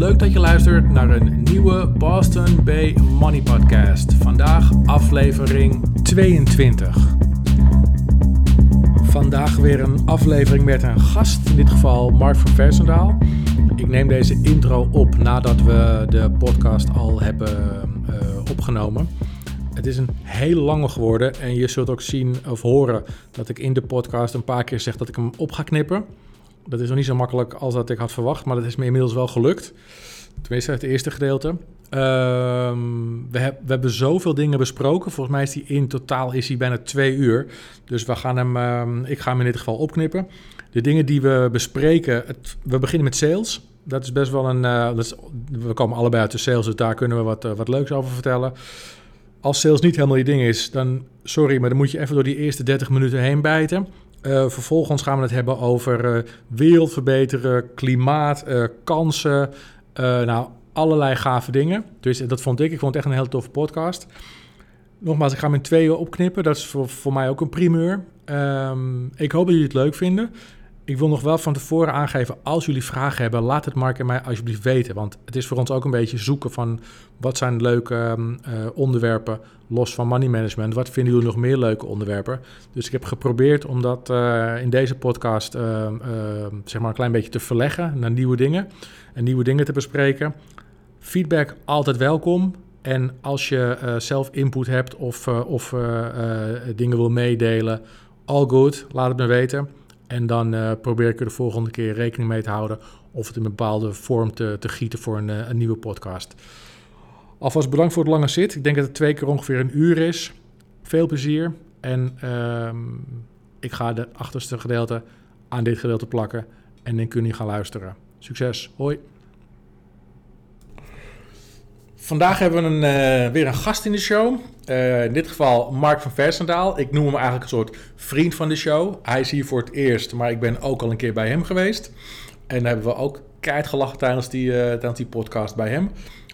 Leuk dat je luistert naar een nieuwe Boston Bay Money Podcast. Vandaag aflevering 22. Vandaag weer een aflevering met een gast, in dit geval Mark van Versendaal. Ik neem deze intro op nadat we de podcast al hebben uh, opgenomen. Het is een hele lange geworden en je zult ook zien of horen dat ik in de podcast een paar keer zeg dat ik hem op ga knippen. Dat is nog niet zo makkelijk als dat ik had verwacht, maar dat is me inmiddels wel gelukt. Tenminste, het eerste gedeelte. Ehm, we, heb, we, hebben zoveel dingen besproken. Volgens mij is die in totaal is hij bijna twee uur. Dus we gaan hem, um, ik ga hem in dit geval opknippen. De dingen die we bespreken, we beginnen met sales. Dat is best wel een. Uh, dat is, we komen allebei uit de sales, dus daar kunnen we wat, uh, wat leuks over vertellen. Als sales niet helemaal je ding is, dan sorry, maar dan moet je even door die eerste 30 minuten heen bijten. Uh, vervolgens gaan we het hebben over uh, wereld verbeteren, klimaat, uh, kansen. nou, allerlei gave dingen. Dus dat vond ik. Ik vond het echt een hele toffe podcast. Nogmaals, ik ga hem in tweeën opknippen. Dat is voor, voor mij ook een primeur. Um, ik hoop dat jullie het leuk vinden. Ik wil nog wel van tevoren aangeven, als jullie vragen hebben, laat het Mark en mij alsjeblieft weten. Want het is voor ons ook een beetje zoeken van wat zijn leuke um, uh, onderwerpen los van money management. Wat vinden jullie nog meer leuke onderwerpen? Dus ik heb geprobeerd om dat uh, in deze podcast uh, zeg maar een klein beetje te verleggen naar nieuwe dingen. En nieuwe dingen te bespreken. Feedback altijd welkom. En als je uh, zelf input hebt of, of dingen wil meedelen, all good, laat het me weten. En dan uh, probeer ik er de volgende keer rekening mee te houden of het in een bepaalde vorm te, te gieten voor een, een, nieuwe podcast. Alvast bedankt voor het lange zit. Ik denk dat het twee keer ongeveer een uur is. Veel plezier. En uh, ik ga de achterste gedeelte aan dit gedeelte plakken. En dan kun je gaan luisteren. Succes. Hoi. Vandaag hebben we een, uh, weer een gast in de show. Uh, in dit geval Mark van Versendaal. Ik noem hem eigenlijk een soort vriend van de show. Hij is hier voor het eerst, maar ik ben ook al een keer bij hem geweest. En daar hebben we ook keihard gelachen tijdens die, uh, tijdens die podcast bij hem.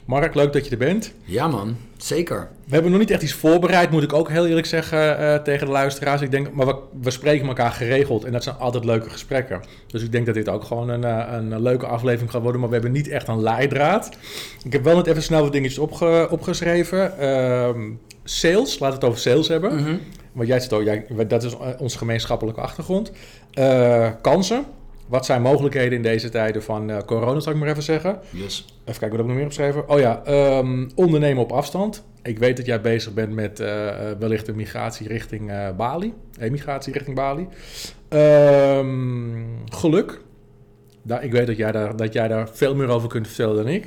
Mark, leuk dat je er bent. Ja man, zeker. We hebben nog niet echt iets voorbereid, moet ik ook heel eerlijk zeggen uh, tegen de luisteraars. Ik denk, maar we, we, spreken elkaar geregeld en dat zijn altijd leuke gesprekken. Dus ik denk dat dit ook gewoon een, een leuke aflevering gaat worden, maar we hebben niet echt een leidraad. Ik heb wel net even snel wat dingetjes opge, opgeschreven. Uh, sales, laten we het over sales hebben. Mm -hmm. Want jij zit ook, jij, dat is onze gemeenschappelijke achtergrond. Uh, kansen. Wat zijn mogelijkheden in deze tijden van uh, corona, zal ik maar even zeggen? Yes. Even kijken, wat heb ik nog meer opgeschreven? Oh ja, um, ondernemen op afstand. Ik weet dat jij bezig bent met uh, wellicht een migratie richting uh, Bali. Emigratie richting Bali. Um, geluk. Nou, ik weet dat jij, daar, dat jij daar veel meer over kunt vertellen dan ik.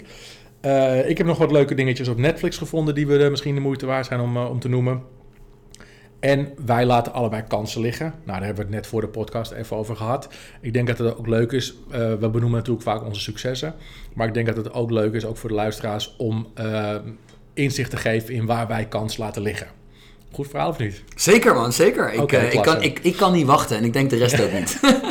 Ik heb nog wat leuke dingetjes op Netflix gevonden die we misschien de moeite waard zijn om, om te noemen. En wij laten allebei kansen liggen. Nou, daar hebben we het net voor de podcast even over gehad. Ik denk dat het ook leuk is. Uh, we benoemen natuurlijk vaak onze successen. Maar ik denk dat het ook leuk is, ook voor de luisteraars, om inzicht te geven in waar wij kans laten liggen. Goed verhaal of niet? Zeker man, zeker. Ik, okay, ik, kan, ik, ik kan niet wachten en ik denk de rest ook niet.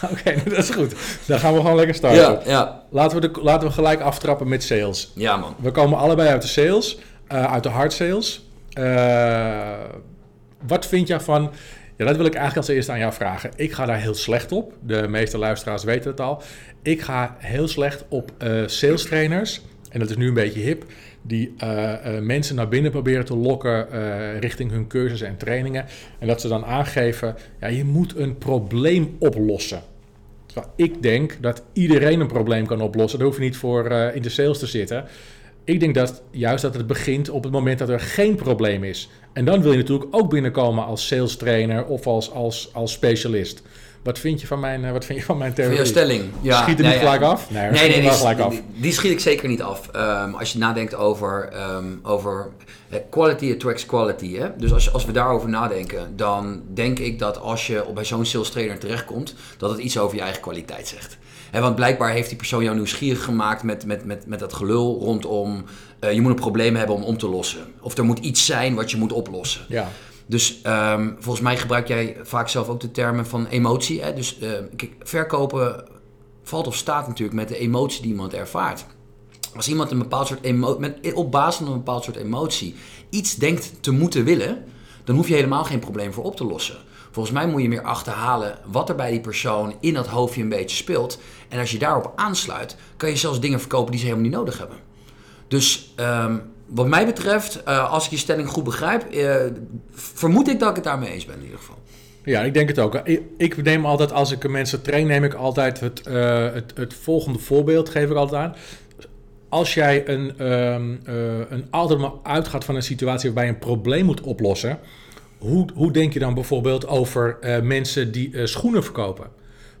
Oké, okay, dat is goed. Dan gaan we gewoon lekker starten. Ja, ja. Laten, we de, laten we gelijk aftrappen met sales. Ja, man. We komen allebei uit de sales, uit de hard sales. Uh, wat vind je van... Ja, dat wil ik eigenlijk als eerste aan jou vragen. Ik ga daar heel slecht op. De meeste luisteraars weten het al. Ik ga heel slecht op uh, sales trainers. En dat is nu een beetje hip die uh, mensen naar binnen proberen te lokken richting hun cursussen en trainingen. En dat ze dan aangeven, ja, je moet een probleem oplossen. Terwijl ik denk dat iedereen een probleem kan oplossen. Daar hoef je niet voor in de sales te zitten. Ik denk dat juist dat het begint op het moment dat er geen probleem is. En dan wil je natuurlijk ook binnenkomen als sales trainer of als, als, als specialist. Wat vind je van mijn, wat vind je van mijn theorie? Van stelling. Ja, schiet er nee, niet gelijk af? Nee, nee, nee die, gelijk af. Die, die, schiet ik zeker niet af. Um, als je nadenkt over, um, over quality attracts quality. Hè? Dus als, als we daarover nadenken, dan denk ik dat als je bij zo'n sales trainer terechtkomt, dat het iets over je eigen kwaliteit zegt. He, want blijkbaar heeft die persoon jou nieuwsgierig gemaakt met, met, met, met dat gelul rondom... Uh, je moet een probleem hebben om om te lossen. Of er moet iets zijn wat je moet oplossen. Ja. Dus um, volgens mij gebruik jij vaak zelf ook de termen van emotie. Hè? Dus uh, kijk, verkopen valt of staat natuurlijk met de emotie die iemand ervaart. Als iemand een bepaald soort emotie, op basis van een bepaald soort emotie iets denkt te moeten willen, dan hoef je helemaal geen probleem voor op te lossen. Volgens mij moet je meer achterhalen wat er bij die persoon in dat hoofdje een beetje speelt. En als je daarop aansluit, kan je zelfs dingen verkopen die ze helemaal niet nodig hebben. Dus ehm, wat mij betreft, uh, als ik je stelling goed begrijp, uh, vermoed ik dat ik het daarmee eens ben in ieder geval. Ja, ik denk het ook. Ik, neem altijd, als ik mensen train, neem ik altijd het, uh, het, het volgende voorbeeld, geef ik altijd aan als jij een, um, een maar uitgaat van een situatie waarbij je een probleem moet oplossen, hoe, hoe denk je dan bijvoorbeeld over uh, mensen die uh, schoenen verkopen?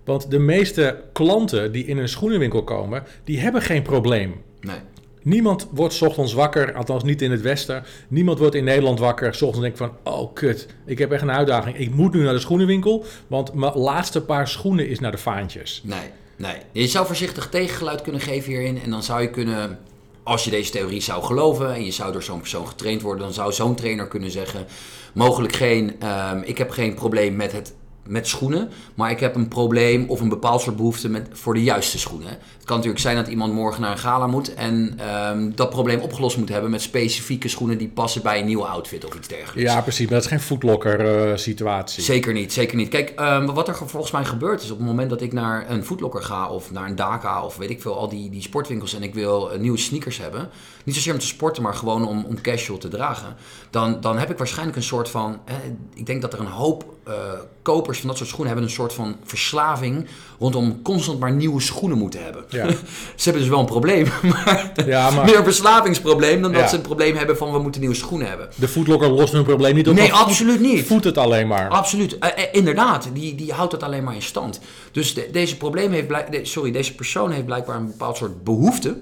Want de meeste klanten die in een schoenenwinkel komen, die hebben geen probleem. Nee. Niemand wordt 's ochtends wakker, althans niet in het Westen. Niemand wordt in Nederland wakker. 's ochtends denkt van, oh kut, ik heb echt een uitdaging. Ik moet nu naar de schoenenwinkel, want mijn laatste paar schoenen is naar de vaantjes. Nee. Nee, je zou voorzichtig tegengeluid kunnen geven hierin. En dan zou je kunnen, als je deze theorie zou geloven en je zou door zo'n persoon getraind worden, dan zou zo'n trainer kunnen zeggen: mogelijk geen, um, ik heb geen probleem met het met schoenen. Maar ik heb een probleem of een bepaald soort behoefte met, voor de juiste schoenen. Het kan natuurlijk zijn dat iemand morgen naar een gala moet en um, dat probleem opgelost moet hebben met specifieke schoenen die passen bij een nieuwe outfit of iets dergelijks. Ja, precies. Maar dat is geen footlocker uh, situatie. Zeker niet, zeker niet. Kijk, um, wat er volgens mij gebeurt is op het moment dat ik naar een footlocker ga of naar een Daka of weet ik veel, al die, die sportwinkels en ik wil uh, nieuwe sneakers hebben. Niet zozeer om te sporten, maar gewoon om, om casual te dragen. Dan, dan heb ik waarschijnlijk een soort van, eh, ik denk dat er een hoop uh, kopers van dat soort schoenen hebben een soort van verslaving rondom constant maar nieuwe schoenen moeten hebben. Ja. ze hebben dus wel een probleem, maar, ja, maar... meer een verslavingsprobleem dan dat ja. ze een probleem hebben van we moeten nieuwe schoenen hebben. De foodlocker lost hun probleem niet op. Nee, absoluut niet. Voedt het alleen maar. Absoluut. Uh, uh, inderdaad, die, die houdt het alleen maar in stand. Dus de, deze probleem heeft blijk, de, sorry, deze persoon heeft blijkbaar een bepaald soort behoefte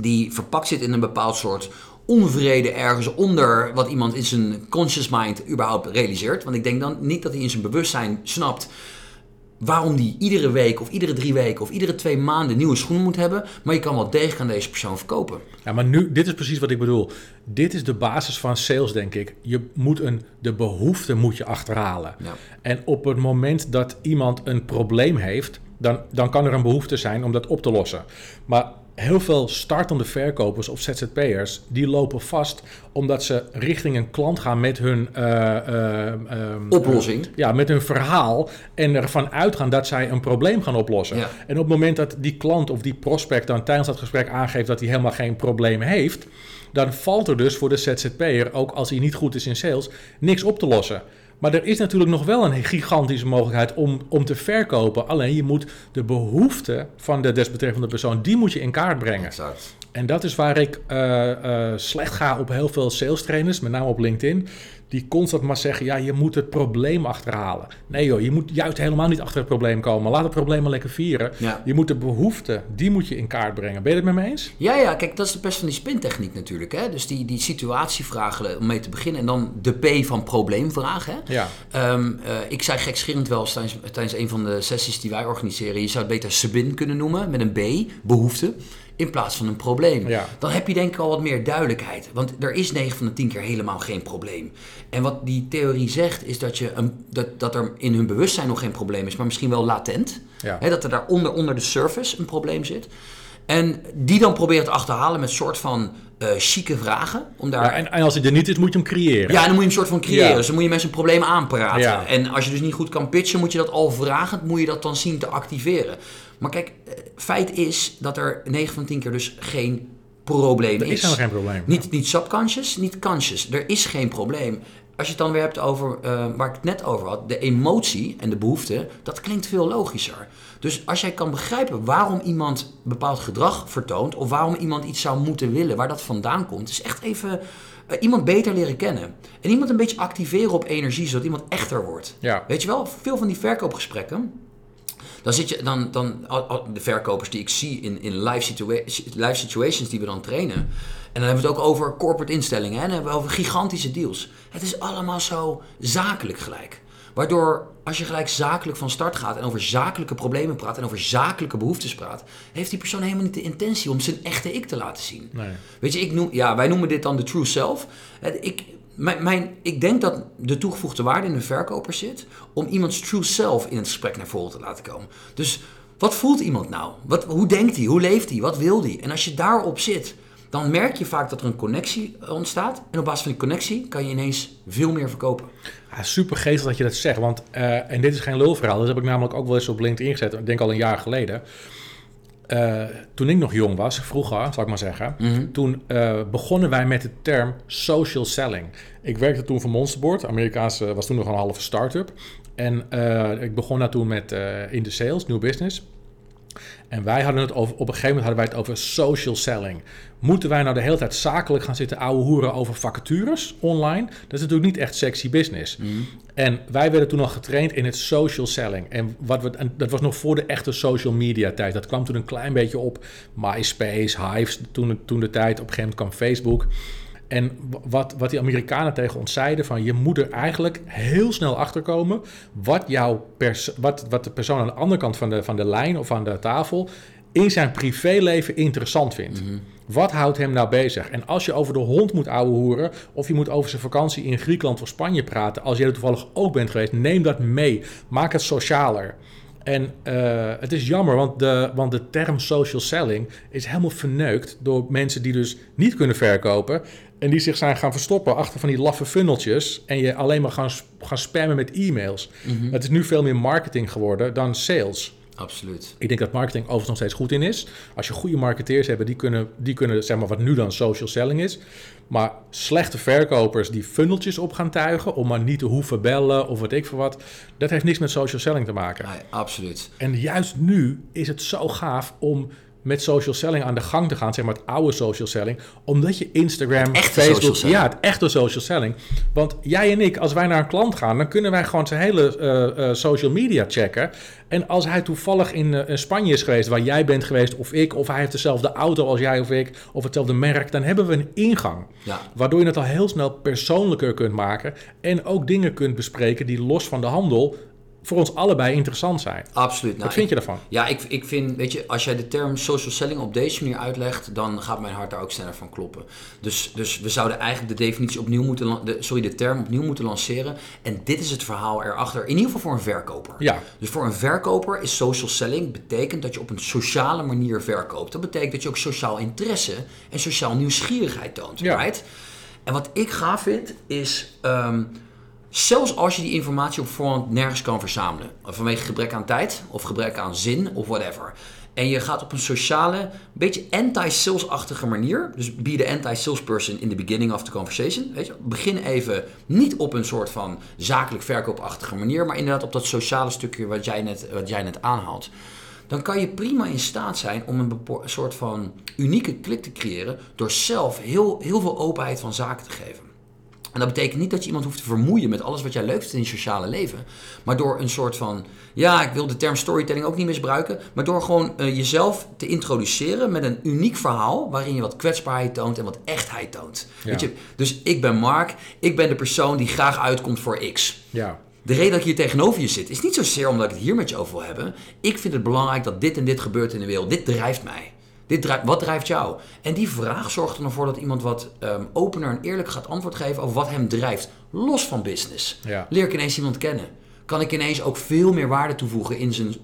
die verpakt zit in een bepaald soort onvrede ergens onder wat iemand in zijn conscious mind überhaupt realiseert. Want ik denk dan niet dat hij in zijn bewustzijn snapt waarom die iedere week of iedere drie weken of iedere twee maanden nieuwe schoenen moet hebben. Maar je kan wel degelijk aan deze persoon verkopen. Ja, maar nu, dit is precies wat ik bedoel. Dit is de basis van sales, denk ik. Je moet een, de behoefte moet je achterhalen. Ja. En op het moment dat iemand een probleem heeft, dan, dan kan er een behoefte zijn om dat op te lossen. Maar heel veel startende verkopers of ZZP'ers, die lopen vast omdat ze richting een klant gaan met hun uh, uh, um, oplossing. Uh, ja, met hun verhaal en ervan uitgaan dat zij een probleem gaan oplossen. Ja. En op het moment dat die klant of die prospect dan tijdens dat gesprek aangeeft dat hij helemaal geen probleem heeft, dan valt er dus voor de ZZP'er, ook als hij niet goed is in sales, niks op te lossen. Maar er is natuurlijk nog wel een gigantische mogelijkheid om, om te verkopen. Alleen je moet de behoefte van de desbetreffende persoon, die moet je in kaart brengen. Exact. En dat is waar ik uh, uh, slecht ga op heel veel sales trainers, met name op LinkedIn. Die constant maar zeggen, ja, je moet het probleem achterhalen. Nee joh, je moet juist helemaal niet achter het probleem komen. Laat het probleem maar lekker vieren. Ja. Je moet de behoefte, die moet je in kaart brengen. Ben je het met me eens? Ja, ja, kijk, dat is de best van die spintechniek natuurlijk. Hè? Dus die, die situatievragen om mee te beginnen. En dan de P van probleemvragen. Hè? Ja. Um, uh, ik zei gekscherend wel tijdens, tijdens een van de sessies die wij organiseren. Je zou het beter SBIN kunnen noemen, met een B, behoefte in plaats van een probleem. Ja. Dan heb je denk ik al wat meer duidelijkheid. Want er is 9 van de 10 keer helemaal geen probleem. En wat die theorie zegt, is dat, je een, dat, dat er in hun bewustzijn nog geen probleem is, maar misschien wel latent. Ja. He, dat er daar onder, onder de surface een probleem zit. En die dan probeert te achterhalen met soort van uh, chique vragen. Om daar... Ja, en, en, als hij er niet is, moet je hem creëren. Ja, dan moet je hem soort van creëren. Ja. Dus dan moet je mensen een probleem aanpraten. Ja. En als je dus niet goed kan pitchen, moet je dat al vragend, moet je dat dan zien te activeren. Maar kijk, feit is dat er 9 van 10 keer dus geen probleem er is. is helemaal geen probleem. Niet, niet subconscious, niet conscious. Er is geen probleem. Als je het dan weer hebt over uh, waar ik het net over had, de emotie en de behoefte, dat klinkt veel logischer. Dus als jij kan begrijpen waarom iemand bepaald gedrag vertoont, of waarom iemand iets zou moeten willen, waar dat vandaan komt, is echt even uh, iemand beter leren kennen. En iemand een beetje activeren op energie, zodat iemand echter wordt. Ja. Weet je wel, veel van die verkoopgesprekken, dan zit je dan, dan de verkopers die ik zie in, in live, situa live situations die we dan trainen. En dan hebben we het ook over corporate instellingen. Hè? Dan hebben we over gigantische deals. Het is allemaal zo zakelijk gelijk. Waardoor als je gelijk zakelijk van start gaat en over zakelijke problemen praat en over zakelijke behoeftes praat, heeft die persoon helemaal niet de intentie om zijn echte ik te laten zien. Nee. Weet je, ik noem, ja, wij noemen dit dan de true self. Ik, mijn, mijn, ik denk dat de toegevoegde waarde in de verkoper zit om iemands true self in het gesprek naar voren te laten komen. Dus wat voelt iemand nou? Wat, hoe denkt hij? Hoe leeft hij? Wat wil hij? En als je daarop zit, dan merk je vaak dat er een connectie ontstaat. En op basis van die connectie kan je ineens veel meer verkopen. Ja, super geestig dat je dat zegt. Want, eh, en dit is geen lulverhaal, dat heb ik namelijk ook wel eens op LinkedIn gezet. Ik denk al een jaar geleden. Eh, toen ik nog jong was, vroeger, zal ik maar zeggen, Mhm. toen eh, begonnen wij met de term social selling. Ik werkte toen voor Monsterboard, Amerikaanse was toen nog een halve start-up. En eh, ik begon daar toen met in de sales, new business. En wij hadden het over, op een gegeven moment hadden wij het over social selling. Moeten wij nou de hele tijd zakelijk gaan zitten ouwe hoeren over vacatures online? Dat is natuurlijk niet echt sexy business. Mhm. En wij werden toen al getraind in het social selling. En, wat we, en dat was nog voor de echte social media tijd. Dat kwam toen een klein beetje op. MySpace, Hives, toen, toen de tijd. Op een gegeven moment kwam Facebook. En wat, wat die Amerikanen tegen ons zeiden: van je moet er eigenlijk heel snel achter komen wat, jouw pers wat, wat de persoon aan de andere kant van de, van de lijn of aan de tafel in zijn privéleven interessant vindt. Wat houdt hem nou bezig? En als je over de hond moet ouwehoeren... of je moet over zijn vakantie in Griekenland of Spanje praten... als jij er toevallig ook bent geweest, neem dat mee. Maak het socialer. En eh, het is jammer, want de, want de term social selling is helemaal verneukt... door mensen die dus niet kunnen verkopen... en die zich zijn gaan verstoppen achter van die laffe funneltjes... en je alleen maar gaan, gaan spammen met e-mails. Mhm. Het is nu veel meer marketing geworden dan sales... Absoluut. Ik denk dat marketing overigens nog steeds goed in is. Als je goede marketeers hebt, die kunnen, die kunnen zeg maar wat nu dan social selling is. Maar slechte verkopers die funneltjes op gaan tuigen om maar niet te hoeven bellen of wat ik voor wat, dat heeft niks met social selling te maken. Nee, absoluut. En juist nu is het zo gaaf om met social selling aan de gang te gaan, zeg maar het oude social selling, omdat je Instagram, Facebook, ja, het echte social selling. Want jij en ik, als wij naar een klant gaan, dan kunnen wij gewoon zijn hele eh, eh, social media checken. En als hij toevallig in eh, Spanje is geweest, waar jij bent geweest, of ik, of hij heeft dezelfde auto als jij of ik, of hetzelfde merk, dan hebben we een ingang. Ja. Waardoor je het al heel snel persoonlijker kunt maken en ook dingen kunt bespreken die los van de handel voor ons allebei interessant zijn. Absoluut. Nou, Wat vind je daarvan? Ja, ik, ik vind, weet je, als jij de term social selling op deze manier uitlegt, dan gaat mijn hart daar ook sneller van kloppen. Dus, dus we zouden eigenlijk de definitie opnieuw moeten, de, sorry, de term opnieuw moeten lanceren. En dit is het verhaal erachter, in ieder geval voor een verkoper. Ja. Dus voor een verkoper is social selling betekent dat je op een sociale manier verkoopt. Dat betekent dat je ook sociaal interesse en sociaal nieuwsgierigheid toont. Ja. Right? En wat ik gaaf vind is. ehm, Zelfs als je die informatie op voorhand nergens kan verzamelen. Vanwege gebrek aan tijd of gebrek aan zin of whatever. En je gaat op een sociale, beetje anti-sales-achtige manier. Dus be the anti-salesperson in the beginning of the conversation. Weet je? Begin even niet op een soort van zakelijk verkoopachtige manier. Maar inderdaad op dat sociale stukje wat jij net, wat jij net aanhaalt. Dan kan je prima in staat zijn om een soort van unieke klik te creëren. Door zelf heel, heel veel openheid van zaken te geven. En dat betekent niet dat je iemand hoeft te vermoeien met alles wat jij leuk vindt in je sociale leven. Maar door een soort van, ja, ik wil de term storytelling ook niet misbruiken. Maar door gewoon eh, jezelf te introduceren met een uniek verhaal. waarin je wat kwetsbaarheid toont en wat echtheid toont. Ja. Weet je? Dus ik ben Mark, ik ben de persoon die graag uitkomt voor X. Ja. De reden dat ik hier tegenover je zit, is niet zozeer omdat ik het hier met je over wil hebben. Ik vind het belangrijk dat dit en dit gebeurt in de wereld. Dit drijft mij. Dit wat drijft jou? En die vraag zorgt er ervoor dat iemand wat ehm, opener en eerlijk gaat antwoord geven over wat hem drijft. Los van business. Ja. Leer ik ineens iemand kennen. Kan ik ineens ook veel meer waarde toevoegen in zijn,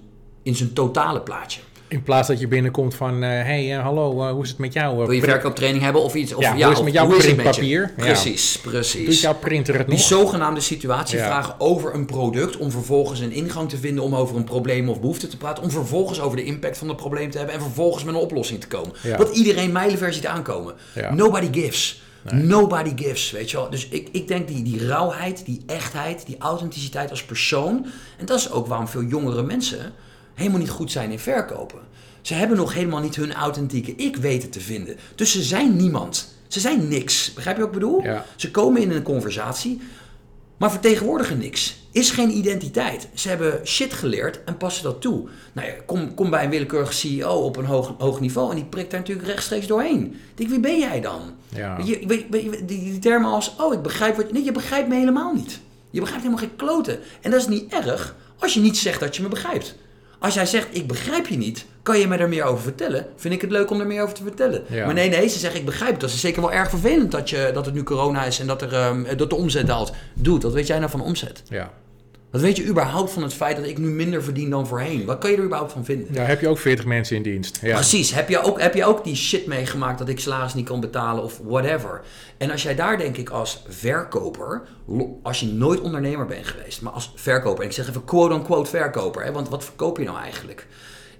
in zijn totale plaatje. In plaats dat je binnenkomt van, eh, hey, eh, hallo, eh, hoe is het met jou? Wil je verkooptraining hebben of iets? Of, Ja, hoe is het of met jouw hoe is het met je? printpapier? Ja. Precies, precies. Doet jouw printer het Die nog? zogenaamde situatievragen Ja. over een product, om vervolgens een ingang te vinden om over een probleem of behoefte te praten, om vervolgens over de impact van het probleem te hebben en vervolgens met een oplossing te komen. Ja. Wat iedereen mijlenver ziet aankomen. Ja. Nobody gives. Nobody gives, weet je wel. Dus ik, ik denk die, die rauwheid, die echtheid, die authenticiteit als persoon. En dat is ook waarom veel jongere mensen helemaal niet goed zijn in verkopen. Ze hebben nog helemaal niet hun authentieke ik weten te vinden. Dus ze zijn niemand. Ze zijn niks. Begrijp je wat ik bedoel? Ja. Ze komen in een conversatie, maar vertegenwoordigen niks. Is geen identiteit. Ze hebben shit geleerd en passen dat toe. Nou ja, kom, kom bij een willekeurige CEO op een hoog, hoog niveau en die prikt daar natuurlijk rechtstreeks doorheen. Ik Denk, wie ben jij dan? Ja. Je, weet- weet- die, die termen als, oh, ik begrijp wat je... Nee, je begrijpt me helemaal niet. Je begrijpt helemaal geen kloten. En dat is niet erg als je niet zegt dat je me begrijpt. Als jij zegt, ik begrijp je niet, kan je me er meer over vertellen? Vind ik het leuk om er meer over te vertellen. Ja. Maar nee, nee, ze zeggen, ik begrijp het. Dat is zeker wel erg vervelend dat, je, dat het nu corona is en dat, er, ehm, dat de omzet daalt. Doe, wat weet jij nou van omzet? Ja. Wat weet je überhaupt van het feit dat ik nu minder verdien dan voorheen? Wat kan je er überhaupt van vinden? Ja, heb je ook 40 mensen in dienst. Ja. Precies. Heb je, ook, heb je ook die shit meegemaakt dat ik salaris niet kan betalen of whatever? En als jij daar denk ik als verkoper, als je nooit ondernemer bent geweest, maar als verkoper, en ik zeg even quote-unquote verkoper, hè, want wat verkoop je nou eigenlijk?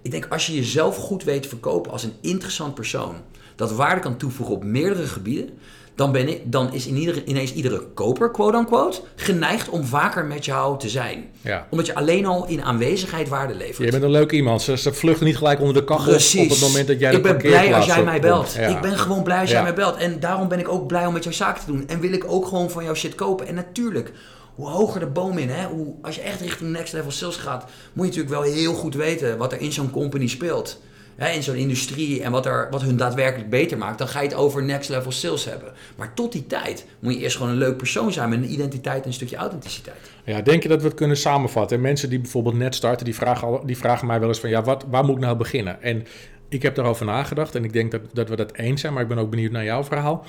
Ik denk als je jezelf goed weet te verkopen als een interessant persoon, dat waarde kan toevoegen op meerdere gebieden, dan, ben ik, dan is in ieder, ineens iedere koper, quote-unquote, geneigd om vaker met jou te zijn. Ja. Omdat je alleen al in aanwezigheid waarde levert. Je bent een leuk iemand. Ze, ze vluchten niet gelijk onder de kachel Precies. op het moment dat jij de Ik ben blij als jij mij belt. Ja. Ik ben gewoon blij als Ja. jij mij belt. En daarom ben ik ook blij om met jouw zaken te doen. En wil ik ook gewoon van jouw shit kopen. En natuurlijk, hoe hoger de boom in, hè, hoe, als je echt richting next level sales gaat, moet je natuurlijk wel heel goed weten wat er in zo'n company speelt. In zo'n industrie en wat, er, wat hun daadwerkelijk beter maakt, dan ga je het over next level sales hebben. Maar tot die tijd moet je eerst gewoon een leuk persoon zijn met een identiteit en een stukje authenticiteit. Ja, denk je dat we het kunnen samenvatten? Mensen die bijvoorbeeld net starten, die vragen, al, die vragen mij wel eens van... ja, wat, waar moet ik nou beginnen? En ik heb daarover nagedacht en ik denk dat, dat we dat eens zijn... maar ik ben ook benieuwd naar jouw verhaal.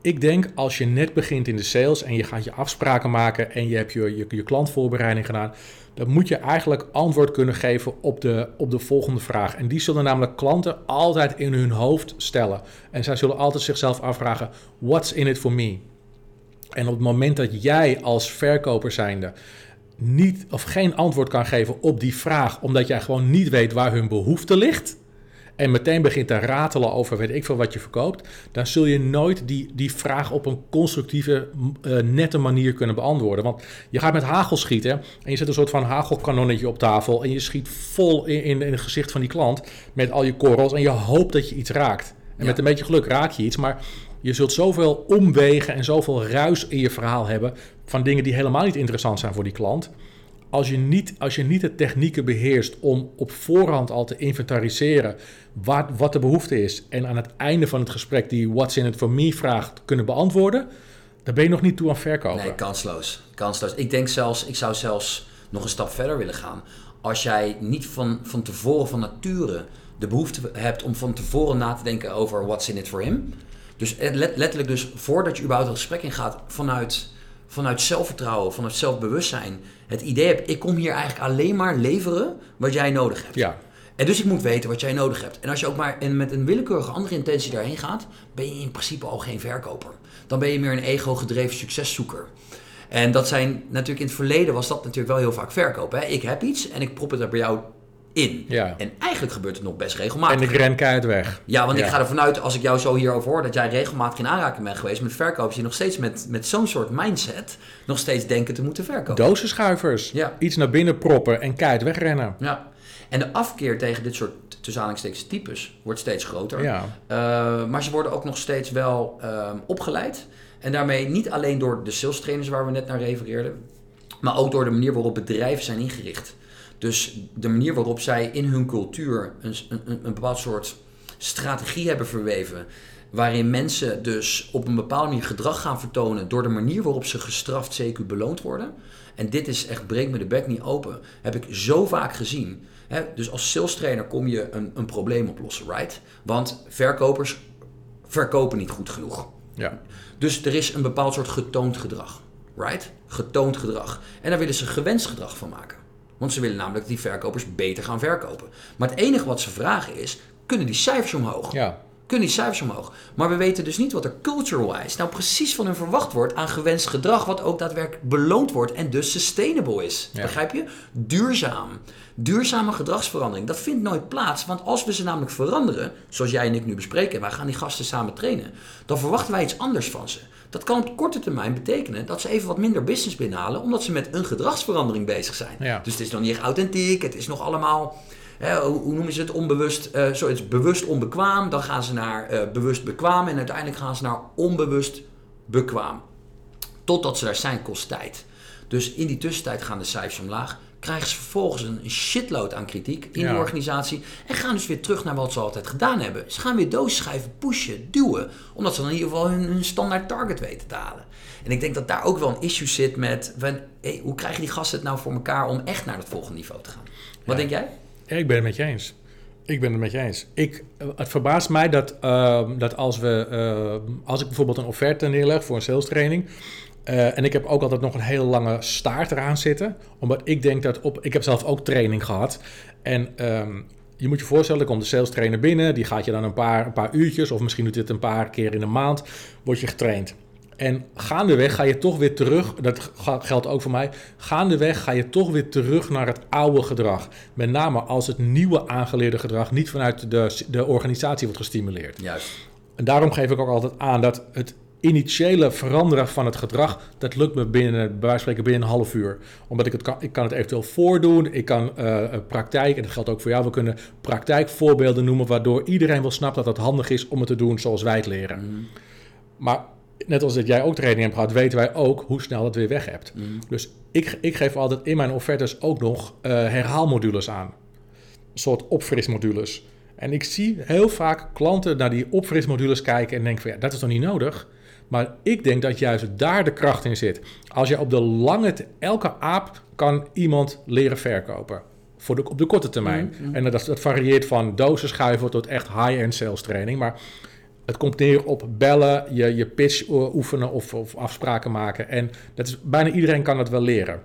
Ik denk als je net begint in de sales en je gaat je afspraken maken... en je hebt je, je, je klantvoorbereiding gedaan... dan moet je eigenlijk antwoord kunnen geven op de, op de volgende vraag. En die zullen namelijk klanten altijd in hun hoofd stellen. En zij zullen altijd zichzelf afvragen... what's in it for me? En op het moment dat jij als verkoper zijnde niet of geen antwoord kan geven op die vraag, omdat jij gewoon niet weet waar hun behoefte ligt, en meteen begint te ratelen over weet ik veel wat je verkoopt, dan zul je nooit die, die vraag op een constructieve, eh, nette manier kunnen beantwoorden. Want je gaat met hagel schieten en je zet een soort van hagelkanonnetje op tafel en je schiet vol in, in, in het gezicht van die klant met al je korrels en je hoopt dat je iets raakt. En Ja. met een beetje geluk raak je iets, maar je zult zoveel omwegen en zoveel ruis in je verhaal hebben van dingen die helemaal niet interessant zijn voor die klant. Als je niet, als je niet de technieken beheerst om op voorhand al te inventariseren wat, wat de behoefte is en aan het einde van het gesprek die what's in it for me vraag te kunnen beantwoorden, dan ben je nog niet toe aan verkopen. Nee, kansloos. kansloos. Ik denk zelfs, ik zou zelfs nog een stap verder willen gaan. Als jij niet van, van tevoren van nature de behoefte hebt om van tevoren na te denken over what's in it for him. Dus let- letterlijk dus voordat je überhaupt het gesprek ingaat vanuit, vanuit zelfvertrouwen, vanuit zelfbewustzijn. Het idee hebt, ik kom hier eigenlijk alleen maar leveren wat jij nodig hebt. Ja, En dus ik moet weten wat jij nodig hebt. En als je ook maar in- met een willekeurige andere intentie daarheen gaat, ben je in principe al geen verkoper. Dan ben je meer een ego-gedreven succeszoeker. En dat zijn natuurlijk in het verleden was dat natuurlijk wel heel vaak verkopen. Hè? Ik heb iets en ik prop het er bij jou in. ja. En eigenlijk gebeurt het nog best En regelmatig. ik ren keihard weg. Ja, want ik ga ervan uit, als ik jou zo hierover hoor, dat jij regelmatig in aanraking bent geweest met verkopers die nog steeds met, met zo'n soort mindset nog steeds denken te moeten verkopen. Dozenschuivers. Ja. Iets naar binnen proppen en keihard wegrennen. Ja. En de afkeer tegen dit soort tussen types wordt steeds groter. Ja. Uh, maar ze worden ook nog steeds wel um, opgeleid. En daarmee niet alleen door de sales trainers waar we net naar refereerden, maar ook door de manier waarop bedrijven zijn ingericht. Dus de manier waarop zij in hun cultuur een, een, een bepaald soort strategie hebben verweven. Waarin mensen dus op een bepaalde manier gedrag gaan vertonen door de manier waarop ze gestraft CQ beloond worden. En dit is echt, breek me de bek niet open. Heb ik zo vaak gezien. Dus als sales trainer kom je een, een probleem oplossen, right? Want verkopers verkopen niet goed genoeg. Ja. Dus er is een bepaald soort getoond gedrag, right? Getoond gedrag. En daar willen ze gewenst gedrag van maken. Want ze willen namelijk dat die verkopers beter gaan verkopen. Maar het enige wat ze vragen is, kunnen die cijfers omhoog? Ja. Kunnen die cijfers omhoog? Maar we weten dus niet wat er culture-wise nou precies van hun verwacht wordt aan gewenst gedrag, wat ook daadwerkelijk beloond wordt en dus sustainable is. Ja. Begrijp je? Duurzaam. Duurzame gedragsverandering. Dat vindt nooit plaats, want als we ze namelijk veranderen, zoals jij en ik nu bespreken, wij gaan die gasten samen trainen, dan verwachten wij iets anders van ze. Dat kan op korte termijn betekenen dat ze even wat minder business binnenhalen, omdat ze met een gedragsverandering bezig zijn. Ja. Dus het is nog niet echt authentiek, het is nog allemaal Hè, hoe, hoe noemen ze het? Onbewust, uh, zo, het is bewust onbekwaam. Dan gaan ze naar uh, bewust bekwaam. En uiteindelijk gaan ze naar onbewust bekwaam. Totdat ze daar zijn, kost tijd. Dus in die tussentijd gaan de cijfers omlaag. Krijgen ze vervolgens een shitload aan kritiek in Ja. de organisatie. En gaan dus weer terug naar wat ze altijd gedaan hebben. Ze gaan weer doosschrijven, pushen, duwen. Omdat ze dan in ieder geval hun, hun standaard target weten te halen. En ik denk dat daar ook wel een issue zit met... Van, hey, hoe krijgen die gasten het nou voor elkaar om echt naar het volgende niveau te gaan? Wat Ja. denk jij? Ja, ik ben het met je eens. Ik ben het met je eens. Ik, eh, het verbaast mij dat, uh, dat als, we, uh, als ik bijvoorbeeld een offerte neerleg voor een sales training, Eh, en ik heb ook altijd nog een hele lange staart eraan zitten. Omdat ik denk dat op. Ik heb zelf ook training gehad. En ehm, je moet je voorstellen, er komt de sales trainer binnen. Die gaat je dan een paar, een paar uurtjes, of misschien doet dit een paar keer in de maand, word je getraind. En gaandeweg ga je toch weer terug, dat geldt ook voor mij, gaandeweg ga je toch weer terug naar het oude gedrag. Met name als het nieuwe aangeleerde gedrag niet vanuit de, de organisatie wordt gestimuleerd. Juist. En daarom geef ik ook altijd aan dat het initiële veranderen van het gedrag, dat lukt me binnen, bij wijze van spreken, binnen een half uur. Omdat ik het kan, ik kan het eventueel voordoen, ik kan uh, praktijk, en dat geldt ook voor jou, we kunnen praktijkvoorbeelden noemen, waardoor iedereen wel snapt dat het handig is om het te doen zoals wij het leren. Mhm. Maar net als dat jij ook training hebt gehad, weten wij ook hoe snel dat weer weg hebt. Mhm. Dus ik, ik geef altijd in mijn offertes ook nog uh, herhaalmodules aan. Een soort opfrismodules. En ik zie heel vaak klanten naar die opfrismodules kijken en denken van ja, dat is toch niet nodig? Maar ik denk dat juist daar de kracht in zit. Als je op de lange, elke aap kan iemand leren verkopen. Voor de, op de korte termijn. Mm, mm. En dat, dat varieert van dozen schuiven tot echt high-end sales training. Maar het komt neer op bellen, je, je pitch oefenen of, of afspraken maken. En dat is, bijna iedereen kan dat wel leren.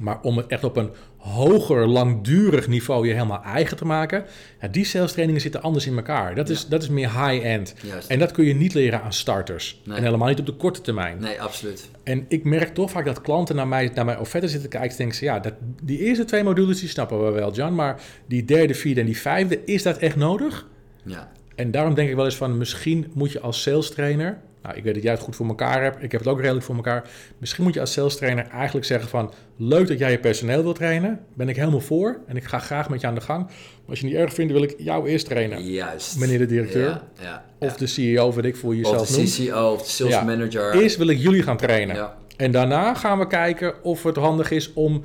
Maar om het echt op een hoger, langdurig niveau je helemaal eigen te maken, ja, die sales trainingen zitten anders in elkaar. Dat, is, dat is meer high-end. En dat kun je niet leren aan starters. En helemaal niet op de korte termijn. Nee, absoluut. En ik merk toch vaak dat klanten naar, mij, naar mijn offerte zitten kijken en denken ze, ja, dat, die eerste twee modules die snappen we wel, Jan, maar die derde, vierde en die vijfde, is dat echt nodig? Ja. En daarom denk ik wel eens van, misschien moet je als sales trainer nou, ik weet dat jij het goed voor elkaar hebt. Ik heb het ook redelijk voor elkaar. Misschien moet je als sales trainer eigenlijk zeggen van... leuk dat jij je personeel wilt trainen. Ben ik helemaal voor. En ik ga graag met je aan de gang. Maar als je niet erg vindt, wil ik jou eerst trainen. Juist. Meneer de directeur. Ja, ja, of de CEO, weet ik voor jezelf Of de CCO, of de sales manager. Eerst wil ik jullie gaan trainen. En daarna gaan we kijken of het handig is om